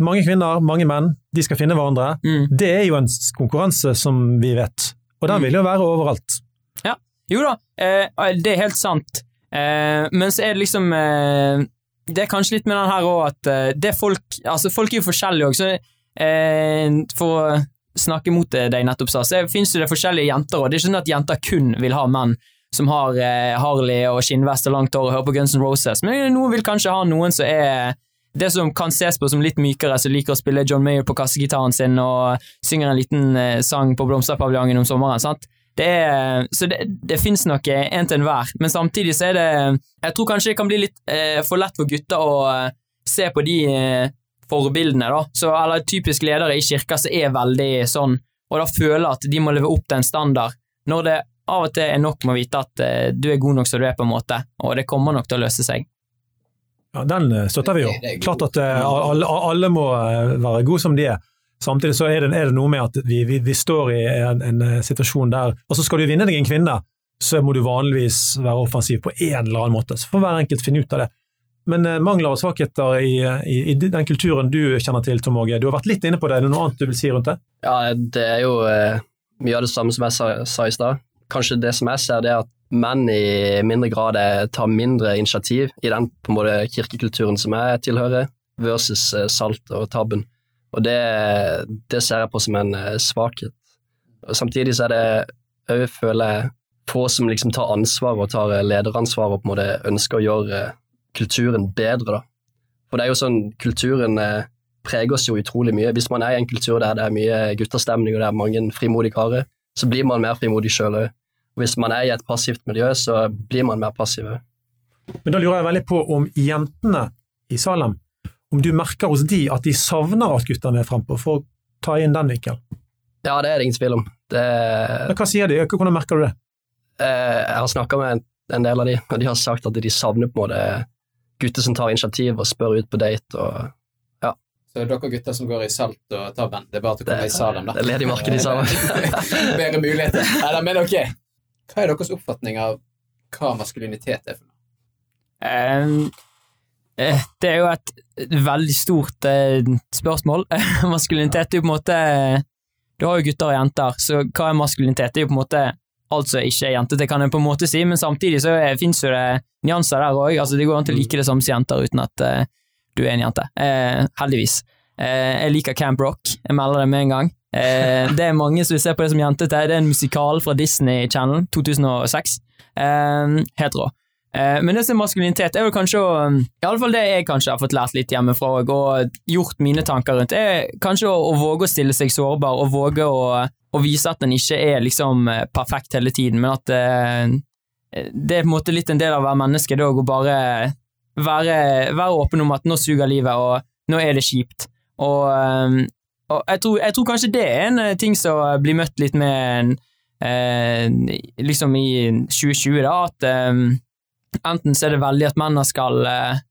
mange kvinner, mange menn, de skal finne hverandre. Mm. Det er jo en konkurranse som vi vet, og den Mm. vil jo være overalt. Ja. Jo da, eh, det er helt sant, eh, men så er det liksom eh, Det er kanskje litt med den her òg at det er folk Altså, folk er jo forskjellige òg, så for snakke mot det jeg nettopp sa, så finnes det forskjellige jenter òg. Det er ikke sånn at jenter kun vil ha menn som har eh, Harley og skinnvest og langt hår og hører på Guns N' Roses, men noen vil kanskje ha noen som er det som kan ses på som litt mykere, som liker å spille John Mayer på kassegitaren sin og synger en liten eh, sang på Blomsterpaviljongen om sommeren. sant? Det er, så det, det finnes nok en til enhver, men samtidig så er det Jeg tror kanskje det kan bli litt eh, for lett for gutter å eh, se på de eh, forbildene, da. Så, eller typisk ledere i kirka som er veldig sånn, og da føler at de må leve opp til en standard, når det av og til er nok med å vite at eh, du er god nok som du er, på en måte, og det kommer nok til å løse seg. Ja, Den eh, støtter vi jo. Klart at eh, alle, alle må eh, være gode som de er. Samtidig så er det, er det noe med at vi, vi, vi står i en, en situasjon der Og så Skal du vinne deg en kvinne, så må du vanligvis være offensiv på en eller annen måte. Så får hver enkelt finne ut av det. Men eh, mangler og svakheter i, i, i den kulturen du kjenner til, Tom Åge, du har vært litt inne på det. Er det noe annet du vil si rundt det? Ja, det er jo eh, mye av det samme som jeg sa, sa i stad. Kanskje det som jeg ser, det er at menn i mindre grad er- tar mindre initiativ i den på en måte kirkekulturen som jeg tilhører, versus eh, salt og tabben. Og det, det ser jeg på som en eh, svakhet. Og samtidig så er det òg, føler jeg, få som liksom tar ansvar og tar eh, lederansvar og på en måte ønsker å gjøre eh, kulturen bedre, da. For det er jo sånn, kulturen eh, preger oss jo utrolig mye. Hvis man er i en kultur der det er mye gutterstemning og det er mange frimodige karer, så blir man mer frimodig sjøl òg. Hvis man er i et passivt miljø, så blir man mer passiv òg. Men da lurer jeg veldig på om jentene i Salem, om du merker hos de at de savner at guttene er frempå, for å ta inn den vinkelen. Ja, det er det ingen tvil om. Det, Men Hva sier de? Hvordan merker du det? eh, jeg har snakka med en, en del av de, og de har sagt at de savner på en måte gutter som tar initiativ og spør ut på date. og Så dere gutter som går i Salt og tar band. det er bare til å komme i Salem, da. Det er ledig marked i Salem. Bedre muligheter. Nei men ok. Hva er deres oppfatning av hva maskulinitet er for noe? Eh, eh, det er jo et veldig stort eh, spørsmål. maskulinitet er jo på en måte Du har jo gutter og jenter, så hva er maskulinitet? Det er jo på en måte alt som ikke er jente, det kan jeg på en måte si, men samtidig så fins finnes jo det nyanser der òg. Altså, det går an til å like det samme som jenter uten at uh, du er en jente. Uh, heldigvis. Uh, jeg liker Camp Rock, jeg melder det med en gang. Eh, det er mange som vil se på det som jentete. Det er en musikal fra Disney Channel 2006. Eh, helt rå. Eh, men det som er maskulinitet, er jo kanskje å I alle fall det jeg kanskje har fått lært litt hjemmefra og, gjort mine tanker rundt, er kanskje å, å våge å stille seg sårbar og våge å, å vise at en ikke er liksom eh, perfekt hele tiden, men at eh, det er på en måte litt en del av å være menneske, det å bare være, være åpen om at nå suger livet, og nå er det kjipt. Og, eh, og jeg, tror, jeg tror kanskje det er en eh, ting som blir møtt litt med eh, liksom i 2020, da, at eh, enten så er det veldig at mennene skal eh,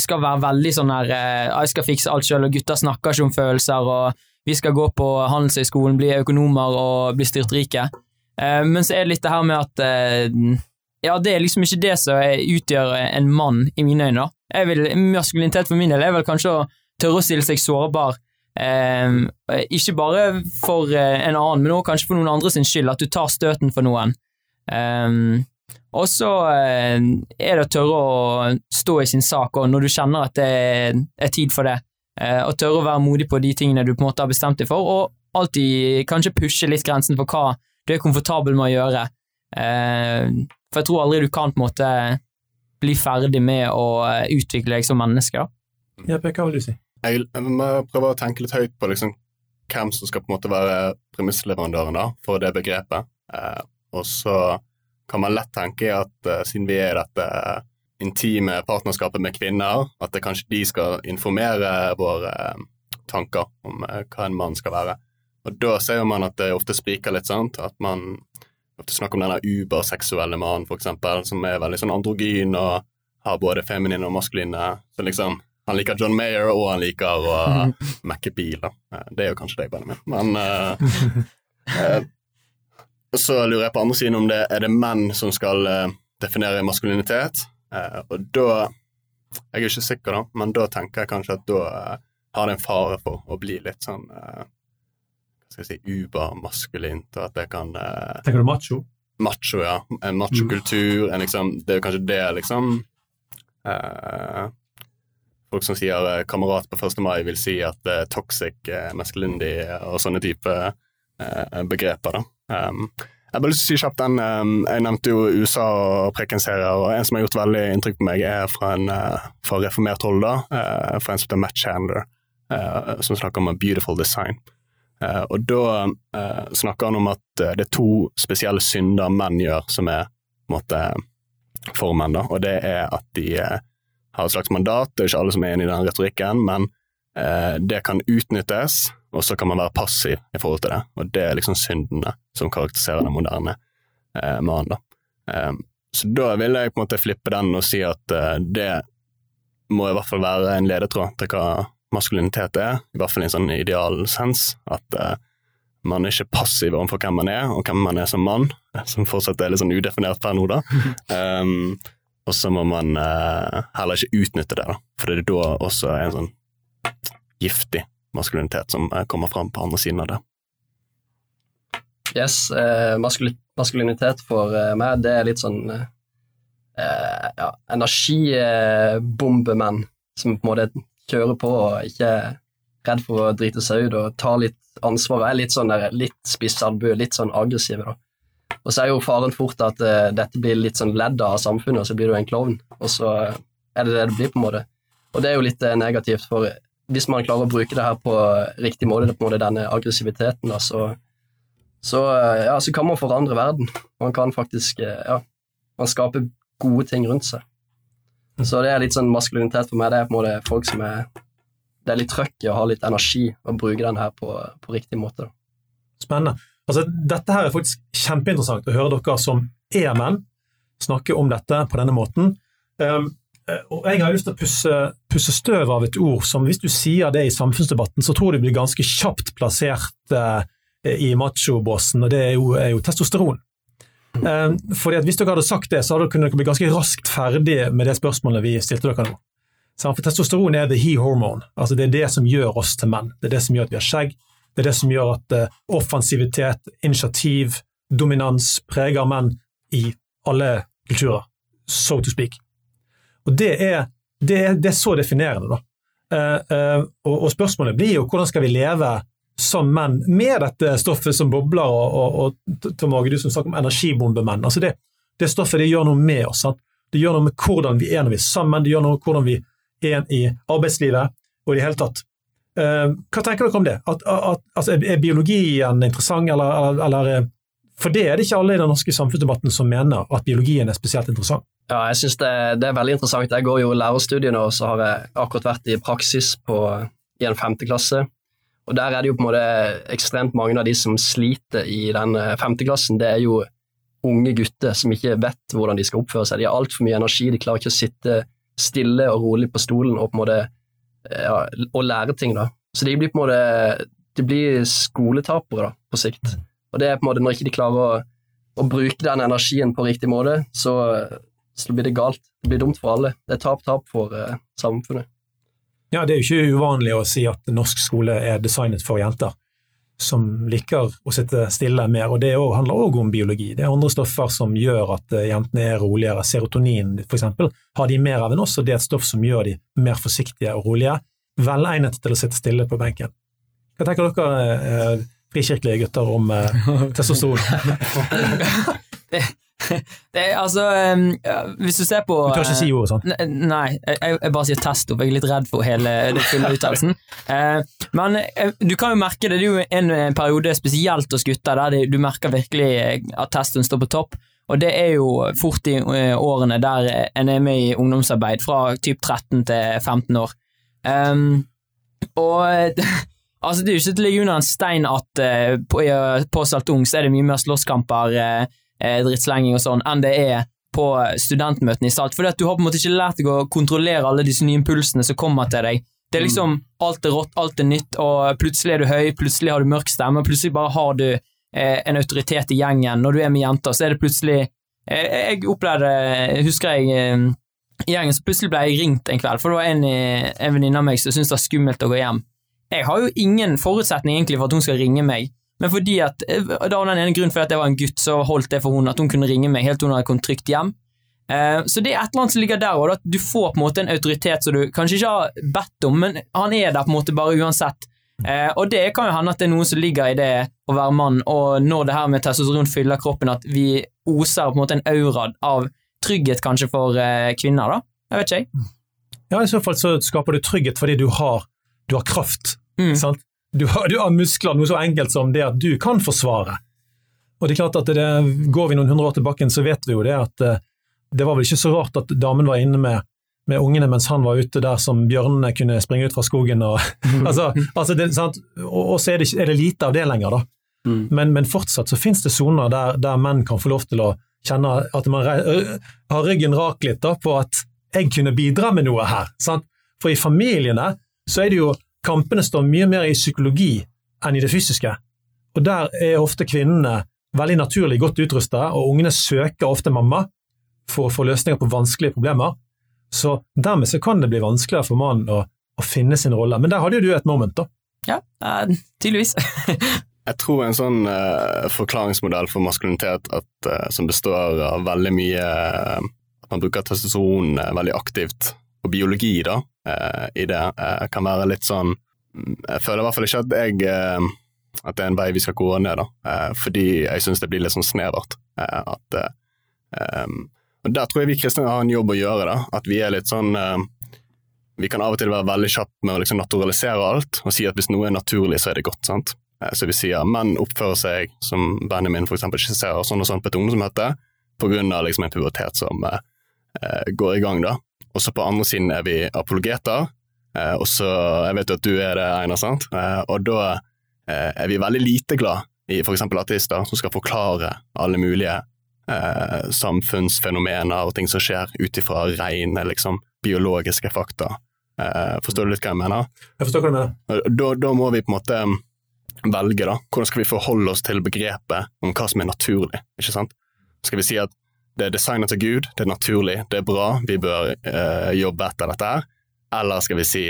skal være veldig sånn her eh, Jeg skal fikse alt sjøl, og gutter snakker ikke om følelser, og vi skal gå på Handelshøyskolen, bli økonomer og bli styrtrike. rike. men så er det litt det her med at eh, Ja, det er liksom ikke det som utgjør en mann, i mine øyne. Jeg vil, maskulinitet for min del er vel kanskje å tørre å stille seg sårbar. Eh, ikke bare for eh, en annen, men også kanskje for noen andre sin skyld, at du tar støten for noen. Eh, Og så eh, er det å tørre å stå i sin sak og når du kjenner at det er tid for det. Eh, og tørre å være modig på de tingene du på en måte har bestemt deg for, og alltid kanskje pushe litt grensen for hva du er komfortabel med å gjøre. Eh, for jeg tror aldri du kan på en måte bli ferdig med å eh, utvikle deg som menneske. Ja, Per, hva vil du si? Jeg, vil må prøve å tenke litt høyt på liksom, hvem som skal på en måte være premissleverandøren da, for det begrepet. Eh, og så kan man lett tenke at eh, siden vi er i dette intime partnerskapet med kvinner, at det kanskje de skal informere våre eh, tanker om eh, hva en mann skal være. Og da ser man at det ofte spriker litt, sant? at man ofte snakker om denne uberseksuelle mannen, for eksempel, som er veldig sånn androgyn og har både feminine og maskuline. Så liksom, han liker John Mayer, og han liker å mekke bil. da. Eh, Det er jo kanskje deg, Benjamin. Men uh, eh, så lurer jeg på andre siden om det er det menn som skal eh, definere maskulinitet. Eh, og da Jeg er ikke sikker, da, men da tenker jeg kanskje at da eh, har det en fare for å bli litt sånn skal jeg si ubermaskulint, og at det kan Tenker du macho? macho, ja. En machokultur. En liksom, det er jo kanskje det, liksom eh, Folk som sier 'kamerat på 1. mai', vil si at eh, toxic eh, masculinity og sånne type eh, begreper. da. Um, jeg har bare lyst til å si kjapt den, um, jeg nevnte jo USA og Preken-serier, og en som har gjort veldig inntrykk på meg, er fra en uh, fra reformert hold, da, uh, fra en som heter Matt Chandler, som snakker om a beautiful design. Og da snakker han om at det er to spesielle synder menn gjør, som er på en måte for menn, da, og det er at de har et slags mandat, det er ikke alle som er enig i den retorikken, men det kan utnyttes, og så kan man være passiv i forhold til det, og det er liksom syndene som karakteriserer den moderne eh, mannen. Um, så da vil jeg på en måte flippe den og si at eh, det må i hvert fall være en ledetråd til hva maskulinitet er, i hvert fall i en sånn idealsens, at eh, man er ikke passiv overfor hvem man er, og hvem man er som mann, som fortsatt er litt sånn udefinert per nå, da. Um, og så må man uh, heller ikke utnytte det, da, for det er da også en sånn giftig maskulinitet som uh, kommer fram på andre siden av det. Yes, eh, maskuli maskulinitet for eh, meg, det er litt sånn eh, ja, energibombemenn som på en måte kjører på og ikke er redd for å drite seg ut og tar litt ansvar og er litt sånn der, litt spissalbue, litt sånn aggressive, da. Og så er jo faren fort at eh, dette blir litt sånn ledd av samfunnet, og så blir du en klovn, og så er det det det blir, på en måte. Og det er jo litt eh, negativt, for hvis man klarer å bruke det her på riktig måte, det på en måte denne aggressiviteten, da, så så, eh, ja, så kan man forandre verden. Man kan faktisk eh, ja, man skaper gode ting rundt seg. Så det er litt sånn maskulinitet for meg. Det er på en måte folk som er Det er litt trøkk i å ha litt energi og bruke den her på, på riktig måte. Da. Spennende. Altså, dette her er faktisk kjempeinteressant å høre dere som er menn snakke om dette på denne måten. Um, og Jeg har lyst til å pusse, pusse støv av et ord som hvis du sier det i samfunnsdebatten, så tror du blir ganske kjapt plassert eh, i machobåsen, og det er jo, er jo testosteron. Eh, fordi at Hvis dere hadde sagt det, så hadde dere kunnet bli ganske raskt ferdig med det spørsmålet vi stilte dere nå. For Testosteron er the he hormone. altså Det er det som gjør oss til menn. Det er det som gjør at vi har skjegg. Det er det som gjør at eh, offensivitet, initiativ, dominans preger menn i alle kulturer, so to speak. Og Det er, det er, det er så definerende. da. Uh, uh, og, og Spørsmålet blir jo hvordan skal vi leve som menn med dette stoffet som bobler, og, og, og Tom Åge, du som snakker om energibombemenn. Altså det, det stoffet det gjør noe med oss. Sant? Det gjør noe med hvordan vi er når vi er sammen, det gjør noe med hvordan vi er i arbeidslivet og i det hele tatt. Uh, hva tenker dere om det? At, at, altså, er biologien interessant, eller, eller, eller, For det er det ikke alle i den norske samfunnsdebatten som mener at biologien er spesielt interessant. Ja, jeg synes det, det, er veldig interessant. Jeg går jo lærerstudiet nå, og så har jeg akkurat vært i praksis på, i en femte klasse. Og Der er det jo på en måte ekstremt mange av de som sliter i den femteklassen. Det er jo unge gutter som ikke vet hvordan de skal oppføre seg. De har altfor mye energi, de klarer ikke å sitte stille og rolig på stolen og på en måte ja, og lære ting. da. Så de blir på en måte de blir skoletapere da, på sikt. Og det er på en måte Når ikke de klarer å, å bruke den energien på riktig måte, så, så blir det galt. Det blir dumt for alle. Det er tap-tap for eh, samfunnet. Ja, Det er jo ikke uvanlig å si at norsk skole er designet for jenter. som liker å sitte stille mer, og det handler òg om biologi. Det er andre stoffer som gjør at eh, jentene er roligere. Serotonin eksempel, har de mer av enn oss, og det er et stoff som gjør de mer forsiktige og rolige. Velegnet til å sitte stille på benken. Hva tenker dere eh, frikirkelige gutter om eh, testosteron? det, det er altså um, Hvis du ser på Du tør ikke si ordet sånn? Nei, jeg, jeg, bare sier testo, for jeg er litt redd for hele den fulle uttalelsen. Uh, men uh, du kan jo merke det, det er jo en, en periode spesielt hos gutter der du merker virkelig at testoen står på topp. Og det er jo fort i uh, årene der en er med i ungdomsarbeid, fra typ 13 til 15 år. Um, og altså, det er jo ikke til å ligge under en stein at på, på Saltung så er det mye mer slåsskamper uh, drittslenging og sånn, enn det er på studentmøtene i Salt. For du har på en måte ikke lært deg å kontrollere alle disse nye impulsene som kommer til deg. Det er liksom alt er rått, alt er nytt, og plutselig er du høy, plutselig har du mørk stemme, plutselig bare har du en autoritet i gjengen. Når du er med jenter, så er det plutselig Jeg opplevde, husker jeg i gjengen, så plutselig ble jeg ringt en kveld, for det var en, en venninne av meg som syntes det var skummelt å gå hjem. Jeg har jo ingen forutsetning egentlig for at hun skal ringe meg, men fordi at, eh, da var den ene grunnen for at jeg var en gutt, så holdt det for hun at hun kunne ringe meg helt til hun hadde kommet trygt hjem. Eh, så det er et eller annet som ligger der òg, at du får på en måte en autoritet som du kanskje ikke har bedt om, men han er der på en måte bare uansett. Eh, og det kan jo hende at det er noe som ligger i det å være mann, og når det her med testosteron fyller kroppen, at vi oser på en måte en aura av trygghet kanskje for kvinner, da. Jeg vet ikke, jeg. Ja, i så fall så skaper du trygghet fordi du har, du har kraft. Mm. Du har, du har, muskler, noe så enkelt som det at du kan forsvare. Og det er klart at det, Går vi noen hundre år tilbake, så vet vi jo det at eh, det var vel ikke så rart at damen var inne med, med ungene mens han var ute der som bjørnene kunne springe ut fra skogen. Og, altså, altså det, og, så er det, er det, lite av det lenger, da. Mm. Men, men, fortsatt så finnes det soner der, der, menn kan få lov til å kjenne at man har ryggen rak litt da, på at jeg kunne bidra med noe her. Sant? For i familiene så er det jo kampene står mye mer i psykologi enn i det fysiske. Og der er ofte kvinnene veldig naturlig godt utrusta, og ungene søker ofte mamma for å få løsninger på vanskelige problemer. Så dermed så kan det bli vanskeligere for mannen å, å finne sin rolle. Men der hadde jo du et moment, da. Ja, uh, tydeligvis. Jeg tror en sånn uh, forklaringsmodell for maskulinitet at, uh, som består av veldig mye At man bruker testosteron veldig aktivt, og biologi, da, Eh, i det. Eh, kan være litt sånn Jeg føler i hvert fall ikke at jeg eh, at det er en vei vi skal gå ned, da. fordi jeg syns det blir litt sånn snevert. at um, og Der tror jeg vi kristne har en jobb å gjøre. da, At vi er litt sånn Vi kan av og til være veldig kjappe med å liksom naturalisere alt og si at hvis noe er naturlig, så er det godt. sant? Så vi sier menn oppfører seg som Benjamin eksempel skisserer sånn og sånn på et ungdomsmøte, av liksom en pubertet som går i gang. da. Og så på andre siden er vi apologeter. Eh, og så, Jeg vet jo at du er det, Einar, sant? Eh, og da eh, er vi veldig lite glad i f.eks. ateister som skal forklare alle mulige eh, samfunnsfenomener og ting som skjer ut ifra rene liksom, biologiske fakta. Eh, forstår du litt hva jeg mener? Jeg forstår hva du mener. Da, da må vi på en måte velge, da. Hvordan skal vi forholde oss til begrepet om hva som er naturlig? ikke sant? Skal vi si at det er designet til Gud, det er naturlig, det er bra, vi bør eh, jobbe etter dette her. Eller skal vi si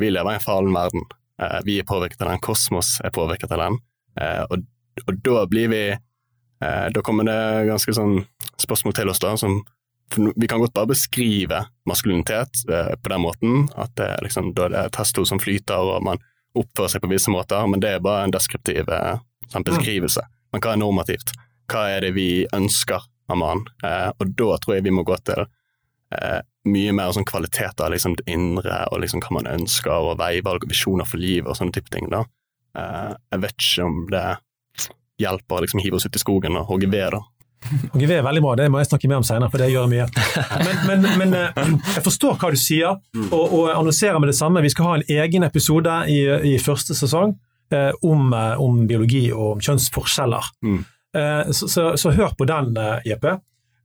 vi lever i en fallen verden, eh, vi er påvirket av den, kosmos er påvirket av den. Eh, og, og, da blir vi eh, Da kommer det ganske sånn spørsmål til oss, da, som vi kan godt bare beskrive maskulinitet eh, på den måten, at det, liksom, da det er testo som flyter, og man oppfører seg på visse måter, men det er bare en deskriptiv eh, sånn beskrivelse. Men hva er normativt? Hva er det vi ønsker av mannen. Eh, og da tror jeg vi må gå til eh, mye mer sånn kvaliteter, liksom det indre, og liksom hva man ønsker, og veivalg og visjoner for livet og sånne type ting. da. Eh, jeg vet ikke om det hjelper å liksom hive oss ut i skogen og hogge ved, da. Ved er veldig bra, det må jeg snakke mer om senere, for det gjør mye. Men, men, men eh, jeg forstår hva du sier, og, og annonserer med det samme. Vi skal ha en egen episode i, i første sesong eh, om, eh, om, biologi og om kjønnsforskjeller. Mm. Eh, så, så, så, hør på den, eh, Jeppe.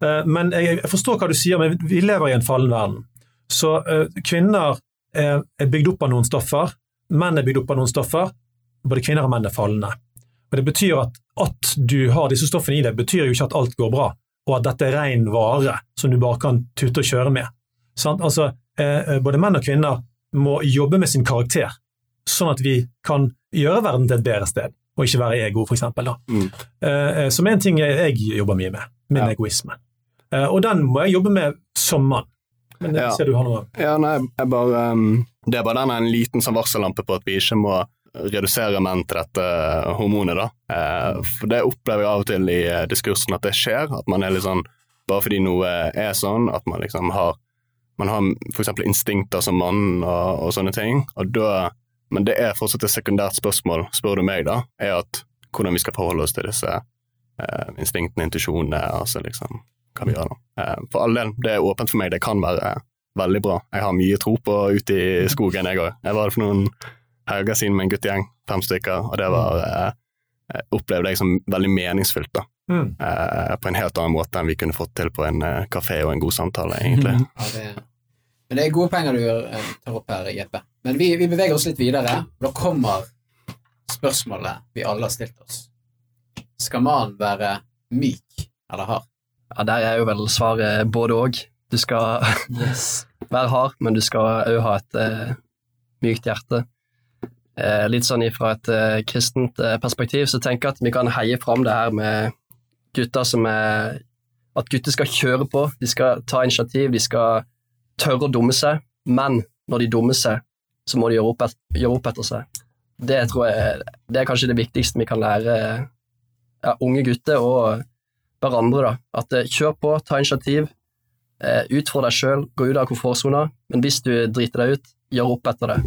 Eh, men jeg, forstår hva du sier, men vi lever i en fallen verden. Så kvinner er, bygd opp av noen stoffer, menn er bygd opp av noen stoffer. Både kvinner og menn er fallende. Og Det betyr at at du har disse stoffene i deg, betyr jo ikke at alt går bra, og at dette er ren vare som du bare kan tute og kjøre med. Sånn? Altså, både menn og kvinner må jobbe med sin karakter, sånn at vi kan gjøre verden til et bedre sted. Og ikke være ego. Da. Mm. Eh, som er en ting jeg, jobber mye med, min Ja. egoisme. Eh, og den må jeg jobbe med som mann. Men jeg Ja. ser du har noe Ja, nei, jeg bare um, Det er bare den en liten sånn varsellampe på at vi ikke må redusere menn til dette hormonet, da. Eh, for det opplever jeg av og til i diskursen at det skjer, at man er litt sånn Bare fordi noe er sånn, at man liksom har Man har eksempel instinkter som mann og, og sånne ting, og da Men det er fortsatt et sekundært spørsmål, spør du meg, da, er at hvordan vi skal forholde oss til disse eh, instinktene, intuisjonene, altså liksom Hva vi gjør da. Eh, for all del, det er åpent for meg, det kan være veldig bra. Jeg har mye tro på ute i skogen, jeg òg. Jeg var der for noen helger siden med en guttegjeng, fem stykker, og det var eh, opplevde jeg som veldig meningsfylt, da. mm. Eh, på en helt annen måte enn vi kunne fått til på en eh, kafé og en god samtale, egentlig. Ja, det... Men det er gode penger du eh, tar opp her, Jeppe. Men vi, vi beveger oss litt videre. Da kommer spørsmålet vi alle har stilt oss. Skal mannen være myk eller hard? Ja, Der er jo vel svaret både òg. Du skal være hard, men du skal òg ha et eh, mykt hjerte. Eh, litt sånn ifra et eh, kristent eh, perspektiv så tenker jeg at vi kan heie fram det her med gutter som er At gutter skal kjøre på, de skal ta initiativ, de skal tørre å dumme seg, men når de dummer seg, så må de gjøre opp, et, gjøre opp etter seg. Det tror jeg det er kanskje det viktigste vi kan lære ja, unge gutter og hverandre. da. At eh, Kjør på, ta initiativ, eh, utfordre deg sjøl, gå ut av komfortsona, men hvis du driter deg ut, gjør opp etter det.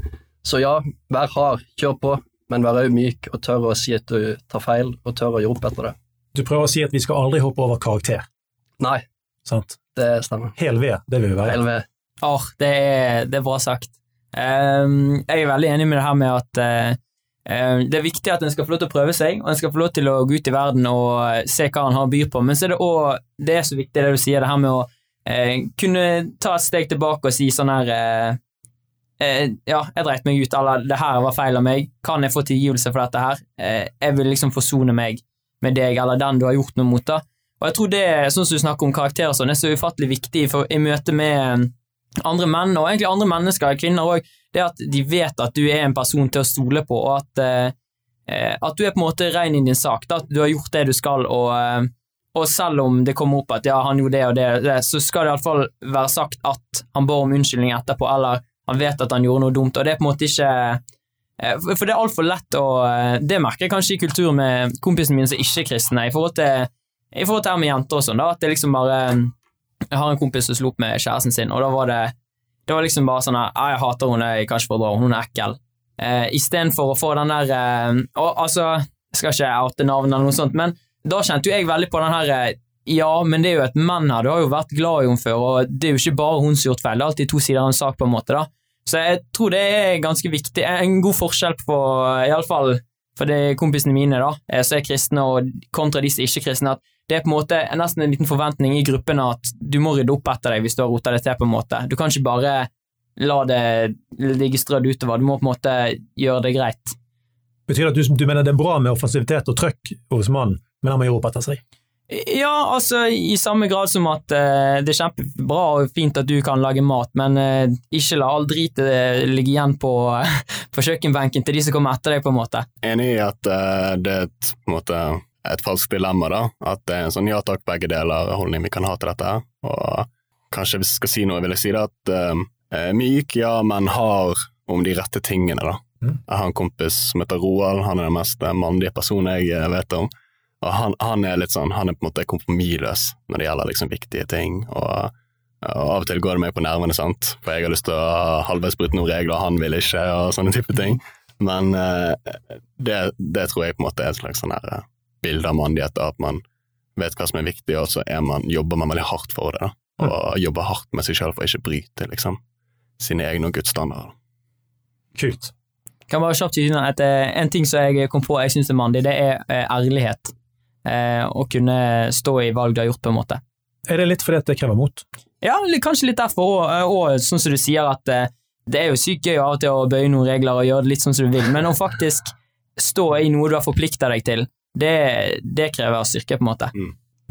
Så ja, vær hard, kjør på, men vær òg myk og tør å si at du tar feil, og tør å gjøre opp etter det. Du prøver å si at vi skal aldri hoppe over karakter. Nei, Sant? det stemmer. Hel ved, det vil vi være. Hel ved. Åh, det, er, det er bra sagt. Um, jeg er veldig enig med det her med at eh, det er viktig at en skal få lov til å prøve seg, og en skal få lov til å gå ut i verden og eh, se hva han har å by på, men så er det òg Det er så viktig det du sier, det her med å uh, kunne ta et steg tilbake og si sånn her uh, Ja, jeg dreit meg ut, eller det her var feil av meg, kan jeg få tilgivelse for dette her? Jeg vil liksom forsone meg med deg eller den du har gjort noe mot, da. Og jeg tror det, sånn som du snakker om karakter og sånn, er så ufattelig viktig for, i møte med andre menn, og egentlig andre mennesker, kvinner òg, det at de vet at du er en person til å stole på, og at, eh, at du er på en måte rein i din sak, da, at du har gjort det du skal, og, eh, og selv om det kommer opp at ja, han gjorde det og det, det så skal det iallfall være sagt at han ba om unnskyldning etterpå, eller han vet at han gjorde noe dumt, og det er på en måte ikke eh, for det er altfor lett å eh, Det merker jeg kanskje i kultur med kompisene mine som ikke er kristne, i forhold til i forhold til her med jenter og sånn, da, at det liksom bare Jeg har en kompis som slo opp med kjæresten sin, og da var det det var liksom bare sånn jeg hater henne, jeg kan ikke få henne, hun er ekkel. Eh, Istedenfor å få den der eh, og, Altså, jeg skal ikke oute navn eller noe sånt, men da kjente jo jeg veldig på den her eh, Ja, men det er jo et menn her, du har jo vært glad i henne før, og det er jo ikke bare hun som har gjort feil, det er alltid to sider av en sak, på en måte, da. Så jeg tror det er ganske viktig, en god forskjell på, iallfall for er kompisene mine, da, eh, som er kristne, og kontra de som ikke er kristne, at det er på en måte nesten en liten forventning i gruppen at du må rydde opp etter deg hvis du har rota det til, på en måte. Du kan ikke bare la det ligge strødd utover, du må på en måte gjøre det greit. Betyr det at du, du mener det er bra med offensivitet og trøkk hos mannen, men han må gjøre opp etter seg? Ja, altså i samme grad som at uh, det er kjempebra og fint at du kan lage mat, men uh, ikke la all drit eh, ligge igjen på, på kjøkkenbenken til de som kommer etter deg, på en måte. Enig i at det er et, på en måte, et falskt dilemma, da. At det er en sånn ja takk, begge deler-holdning vi kan ha til dette. Og kanskje hvis jeg skal si noe, vil jeg si det at uh, myk, ja, men har om de rette tingene, da. Mm. Jeg har en kompis som heter Roald, han er den mest eh, mannlige personen jeg eh, vet om. Og han, han er litt sånn, han er på en måte kompromissløs når det gjelder liksom viktige ting. Og, og av og til går det meg på nervene, sant, for jeg har lyst til å ha halvveis bryte noen regler, han vil ikke, og sånne type ting. Men uh, det, det tror jeg på en måte er et slags sånn her eh, bilde av mandighet, at man vet hva som er viktig, og så er man, jobber man veldig hardt for det. da, Og jobber hardt med seg sjøl for å ikke bryte liksom, sine egne og Guds standarder. Kult. Kan bare kjapt si at eh, En ting som jeg kom på jeg syns er mandig, det er eh, ærlighet. Eh, å kunne stå i valg du har gjort, på en måte. Er det litt fordi at det krever mot? Ja, kanskje litt derfor, og, og sånn som du sier, at det er jo sykt gøy av og til å bøye noen regler og gjøre det litt sånn som du vil, men å faktisk stå i noe du har forplikta deg til, det, det krever styrke, på en måte.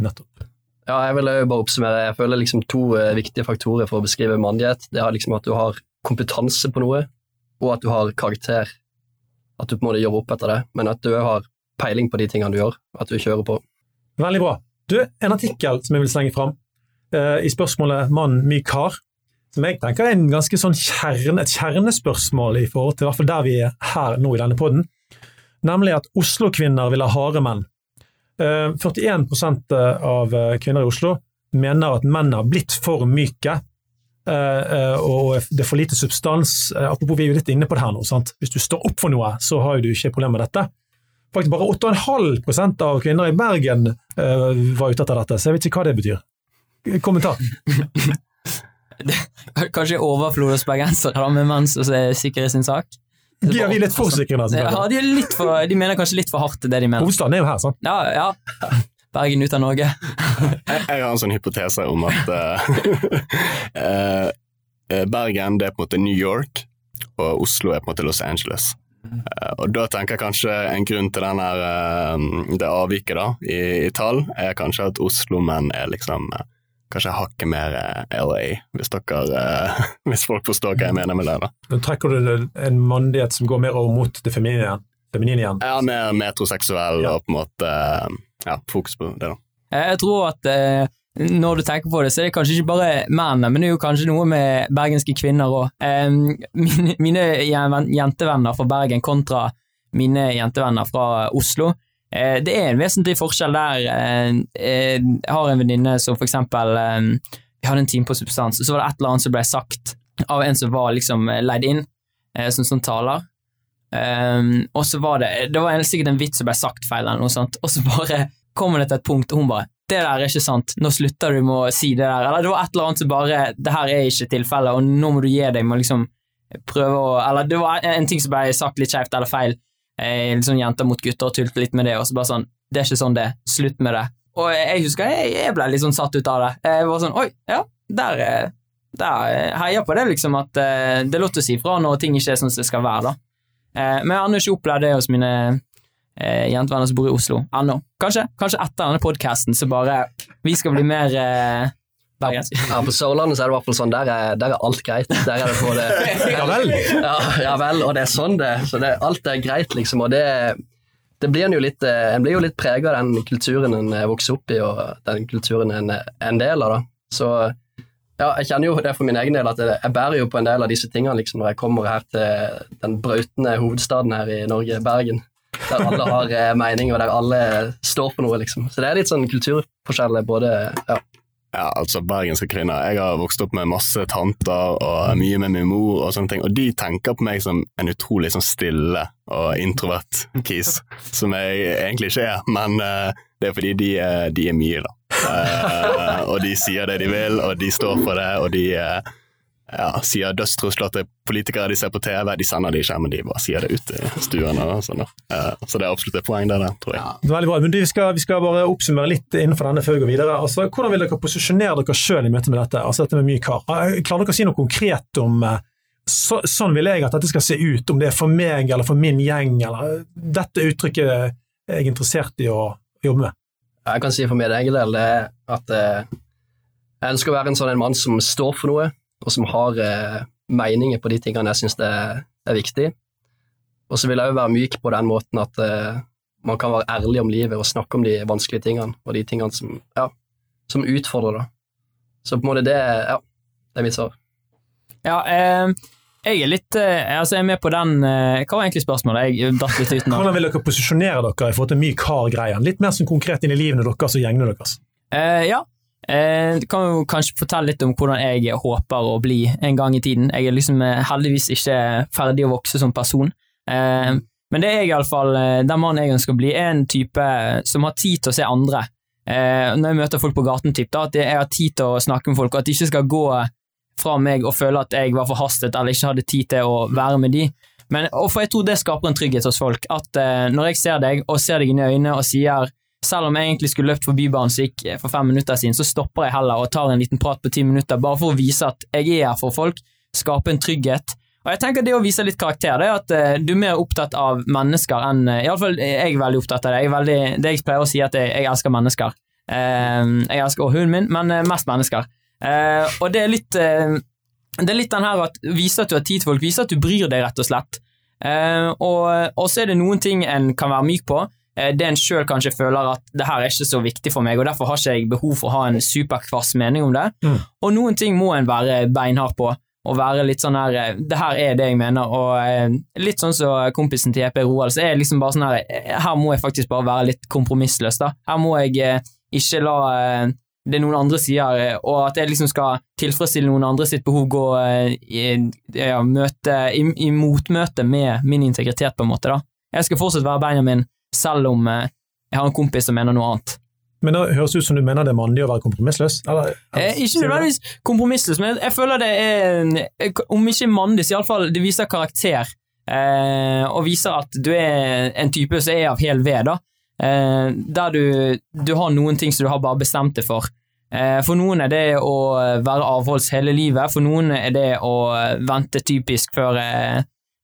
Nettopp. Ja, jeg vil bare oppsummere. Jeg føler liksom to eh, viktige faktorer for å beskrive mandighet. Det er liksom at du har kompetanse på noe, og at du har karakter. At du på en måte gjør opp etter det, men at du òg har peiling på de tingene du gjør, at du kjører på. Veldig bra. Du, en artikkel som jeg vil slenge fram, uh, i spørsmålet 'mann, myk kar', som jeg tenker er en ganske sånn kjerne, et kjernespørsmål i forhold til i hvert fall der vi er her nå i denne podden, nemlig at Oslo-kvinner vil ha harde menn. Eh, 41% av eh, kvinner i Oslo mener at menn har blitt for myke, eh, eh, og det er for lite substans. Eh, Apropos, vi er jo litt inne på det her nå. sant? Hvis du står opp for noe, så har du ikke problemer med dette. Faktisk bare 8,5% av kvinner i Bergen eh, var ute etter dette, så jeg vet ikke hva det betyr. Kommentar. Kanskje overflod hos bergensere da, med menn som er sikre i sin sak? Blir vi litt for sikre? Ja, de, er litt for, de mener kanskje litt for hardt det de mener. Hovedstaden er jo her, sant? Ja, ja. Bergen ut av Norge. Jeg, jeg har en sånn hypotese om at eh, eh, Bergen det er på en måte New York, og Oslo er på en måte Los Angeles. Uh, og Da tenker jeg kanskje en grunn til denne, eh, det avviket da, i, i tall, er kanskje at Oslo-menn er liksom kanskje hakket mer eh, LA, hvis, dere, eh, hvis folk forstår hva jeg mener med det. da. Nå trekker du en mandighet som går mer over mot det feminine. Feminine igjen. Er mer metroseksuell Ja. og på en måte ja, fokus på det. da. Eh, Jeg tror at eh, når du tenker på det, så er det kanskje ikke bare mennene, men det er jo kanskje noe med bergenske kvinner òg. Mine jentevenner fra Bergen kontra mine jentevenner fra Oslo. Eh, det er en vesentlig forskjell der. Eh, eh, jeg har en venninne som for eksempel Vi hadde en time på substans, og så var det et eller annet som ble sagt av en som var liksom leid inn som sånn taler. Um, og så var det Det var sikkert en vits som ble sagt feil, eller noe sånt, og så bare kommer det til et punkt, og hun bare 'Det der er ikke sant, nå slutter du med å si det der'. Eller det var et eller annet som bare 'Det her er ikke tilfellet, og nå må du gi deg med å liksom prøve å Eller det var en ting som ble sagt litt skjevt eller feil. Eh, liksom jenter mot gutter og tulte litt med det, og så bare sånn 'Det er ikke sånn det. Slutt med det'. Og jeg husker jeg, jeg ble litt sånn satt ut av det. Jeg var sånn 'Oi, ja, der er der heier på det, liksom, at eh, det er lov til å si fra når ting ikke er sånn som det skal være, da. Eh, men jeg har ennå ikke opplevd det hos mine eh, jentevenner som bor i Oslo. Ennå. Kanskje, kanskje etter denne podkasten, så bare vi skal bli mer eh. Ja, På Sørlandet så er det i hvert fall sånn, der er, der er alt greit. Der er det både Ja vel. ja, ja vel, og det er sånn det. Så det, alt er greit, liksom. Og det, det blir en jo litt eh, En blir jo litt prega av den kulturen en eh, vokser opp i, og den kulturen en er en del av. da. Så ja, jeg kjenner jo det for min egen del, at jeg, bærer jo på en del av disse tingene liksom, når jeg kommer her til den brautende hovedstaden her i Norge, Bergen. Der alle har eh, mening, og der alle står for noe, liksom. Så det er litt sånn kulturforskjell, både ja. Ja, altså bergenske kvinner. Jeg har vokst opp med masse tanter og mye med min mor, og sånne ting, og de tenker på meg som en utrolig sånn stille og introvert kis, som jeg egentlig ikke er, men uh, det er fordi de, de er mye, da. Uh, og de sier det de vil, og de står for det, og de eh, ja, sier dødstrusler til politikere de ser på TV. De sender de ikke, men de bare sier det ut i stuen. og sånn. Eh, så det er absolutt et poeng, det der, tror jeg. Veldig bra. Men du, vi, skal, vi skal bare oppsummere litt innenfor denne før vi går videre. Altså, hvordan vil dere posisjonere dere sjøl i møte med dette? Altså dette med mye kar? Eh, Klarer dere å si noe konkret om eh, så, sånn vil jeg at dette skal se ut, om det er for meg eller for min gjeng, eller dette uttrykket er jeg interessert i å jobbe med. Jeg kan si for min egen del det at eh, jeg ønsker å være en sånn en mann som står for noe, og som har eh, meninger på de tingene jeg syns er, er viktig. Og så vil jeg òg være myk på den måten at eh, man kan være ærlig om livet og snakke om de vanskelige tingene, og de tingene som, ja, som utfordrer. Da. Så på en måte det, ja, det er mitt svar. Ja, eh, jeg er litt eh, Altså, jeg er med på den eh, Hva var egentlig spørsmålet? Jeg datt litt ut nå. Hvordan vil dere posisjonere dere i forhold til myk hard-greien? Litt mer sånn konkret inn i livene deres og gjengene deres. Eh, ja. Eh, kan jo kanskje fortelle litt om hvordan jeg håper å bli en gang i tiden. Jeg er liksom eh, heldigvis ikke ferdig å vokse som person. Eh, men det er jeg iallfall eh, den mannen jeg ønsker å bli, er en type som har tid til å se andre. Eh, når jeg møter folk på gaten, typ, da, at jeg har tid til å snakke med folk, og at de ikke skal gå fra meg og føle at jeg var forhastet eller ikke hadde tid til å være med de. Men, for jeg tror det skaper en trygghet hos folk, at eh, når jeg ser deg og ser deg inn i øynene og sier selv om jeg egentlig skulle løpt forbi baren gikk for fem minutter siden, så stopper jeg heller og tar en liten prat på ti minutter, bare for å vise at jeg er her for folk, skape en trygghet. Og jeg tenker Det å vise litt karakter, det er at eh, du er mer opptatt av mennesker enn eh, Iallfall jeg er veldig opptatt av det. Jeg er veldig, det jeg pleier å si, at jeg, jeg elsker mennesker. Eh, jeg elsker også hunden min, men eh, mest mennesker. Eh, og det er litt eh, Det er litt den her at vise at du har tid til folk, vise at du bryr deg, rett og slett. Eh, og så er det noen ting en kan være myk på. Eh, det en sjøl kanskje føler at det her er ikke så viktig for meg, og derfor har ikke jeg behov for å ha en superkvass mening om det. Mm. Og noen ting må en være beinhard på, og være litt sånn her eh, Det her er det jeg mener, og eh, litt sånn som kompisen til JP Roald, så er jeg liksom bare sånn her Her må jeg faktisk bare være litt kompromissløs, da. Her må jeg ikke la det noen andre sier, og at jeg liksom skal tilfredsstille noen andre sitt behov, gå i, ja, møte, i, i motmøte med min integritet, på en måte. da. Jeg skal fortsatt være Benjamin, selv om eh, jeg har en kompis som mener noe annet. Men det høres ut som du mener det er mannlig å være kompromissløs? Eller, Eh, ikke nødvendigvis kompromissløs, men jeg føler det er Om ikke mannlig, så iallfall det viser karakter. Eh, og viser at du er en type som er av hel ved, da. Eh, der du, du har noen ting som du har bare bestemt deg for. Eh, for noen er det å være avholds hele livet, for noen er det å vente typisk før eh,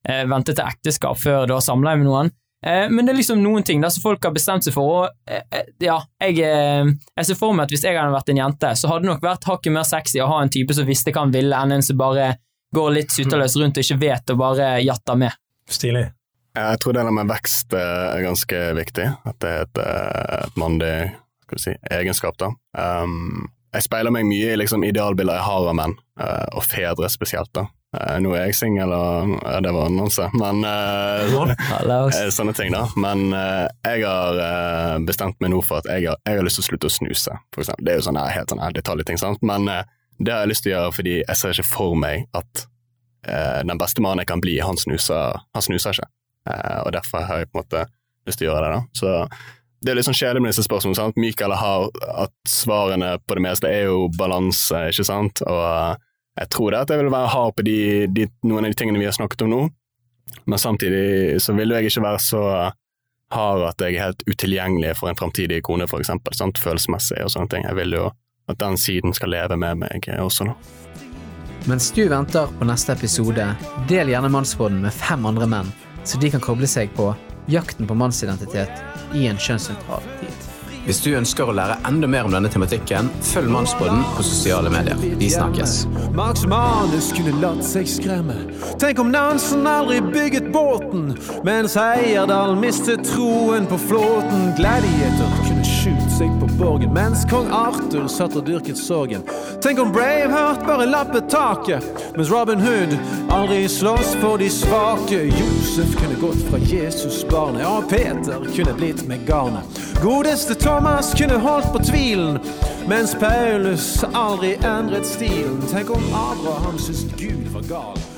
eh, Vente til ekteskap før du har samleie med noen. Eh, men det er liksom noen ting da som folk har bestemt seg for, og eh, eh, ja, jeg, jeg ser for meg at hvis jeg hadde vært en jente, så hadde det nok vært hakket mer sexy å ha en type som visste hva han ville, enn en som bare går litt sutterløs rundt og ikke vet og bare jatter med. Stilig. Jeg tror det der med vekst er ganske viktig. At det er et, et mandig skal vi si, egenskap. da. Um, jeg speiler meg mye i liksom, idealbilder jeg har av menn, og fedre spesielt. da. Eh, nå er jeg singel, og ja, det var annonse, men eh, sånne ting, da. Men uh, jeg har uh, bestemt meg nå for at jeg har, jeg har lyst til å slutte å snuse, for eksempel. Det er jo sånne helt sånne detaljting, sant. Men det har jeg lyst til å gjøre fordi jeg ser ikke for meg at den beste mannen jeg kan bli, han snuser, han snuser ikke. Eh, og derfor har jeg på en måte lyst til å gjøre det. da. Så det er litt sånn kjedelig med disse spørsmålene. sant? Michael har at svarene på det meste er jo balanse, ikke sant? Og jeg tror det at jeg vil være hard på de, de, noen av de tingene vi har snakket om nå, men samtidig så vil jeg ikke være så hard at jeg er helt utilgjengelig for en framtidig kone, for eksempel, sant? følelsesmessig og sånne ting. Jeg vil jo at den siden skal leve med meg også, nå. Mens du venter på neste episode, del gjerne Mannsbåten med fem andre menn, så de kan koble seg på jakten på mannsidentitet i en kjønnsnøytral tid. Hvis du ønsker å lære enda mer om denne tematikken, følg Mannsbåten på sosiale medier. Vi snakkes. Max Manus kunne latt seg skremme. Tenk om Nansen aldri bygget båten, mens Heierdal mistet troen på flåten. Gladiator kunne skjult seg på borgen, mens kong Arthur satt og dyrket sorgen. Tenk om Braveheart bare lappet taket, mens Robin Hood aldri slåss for de svake. Josef kunne gått fra Jesusbarnet, og Peter kunne blitt med garnet. Godeste Thomas kunne holdt på tvilen, mens Paulus aldri endret stilen. Tenk om Abraham syntes Gud var gal.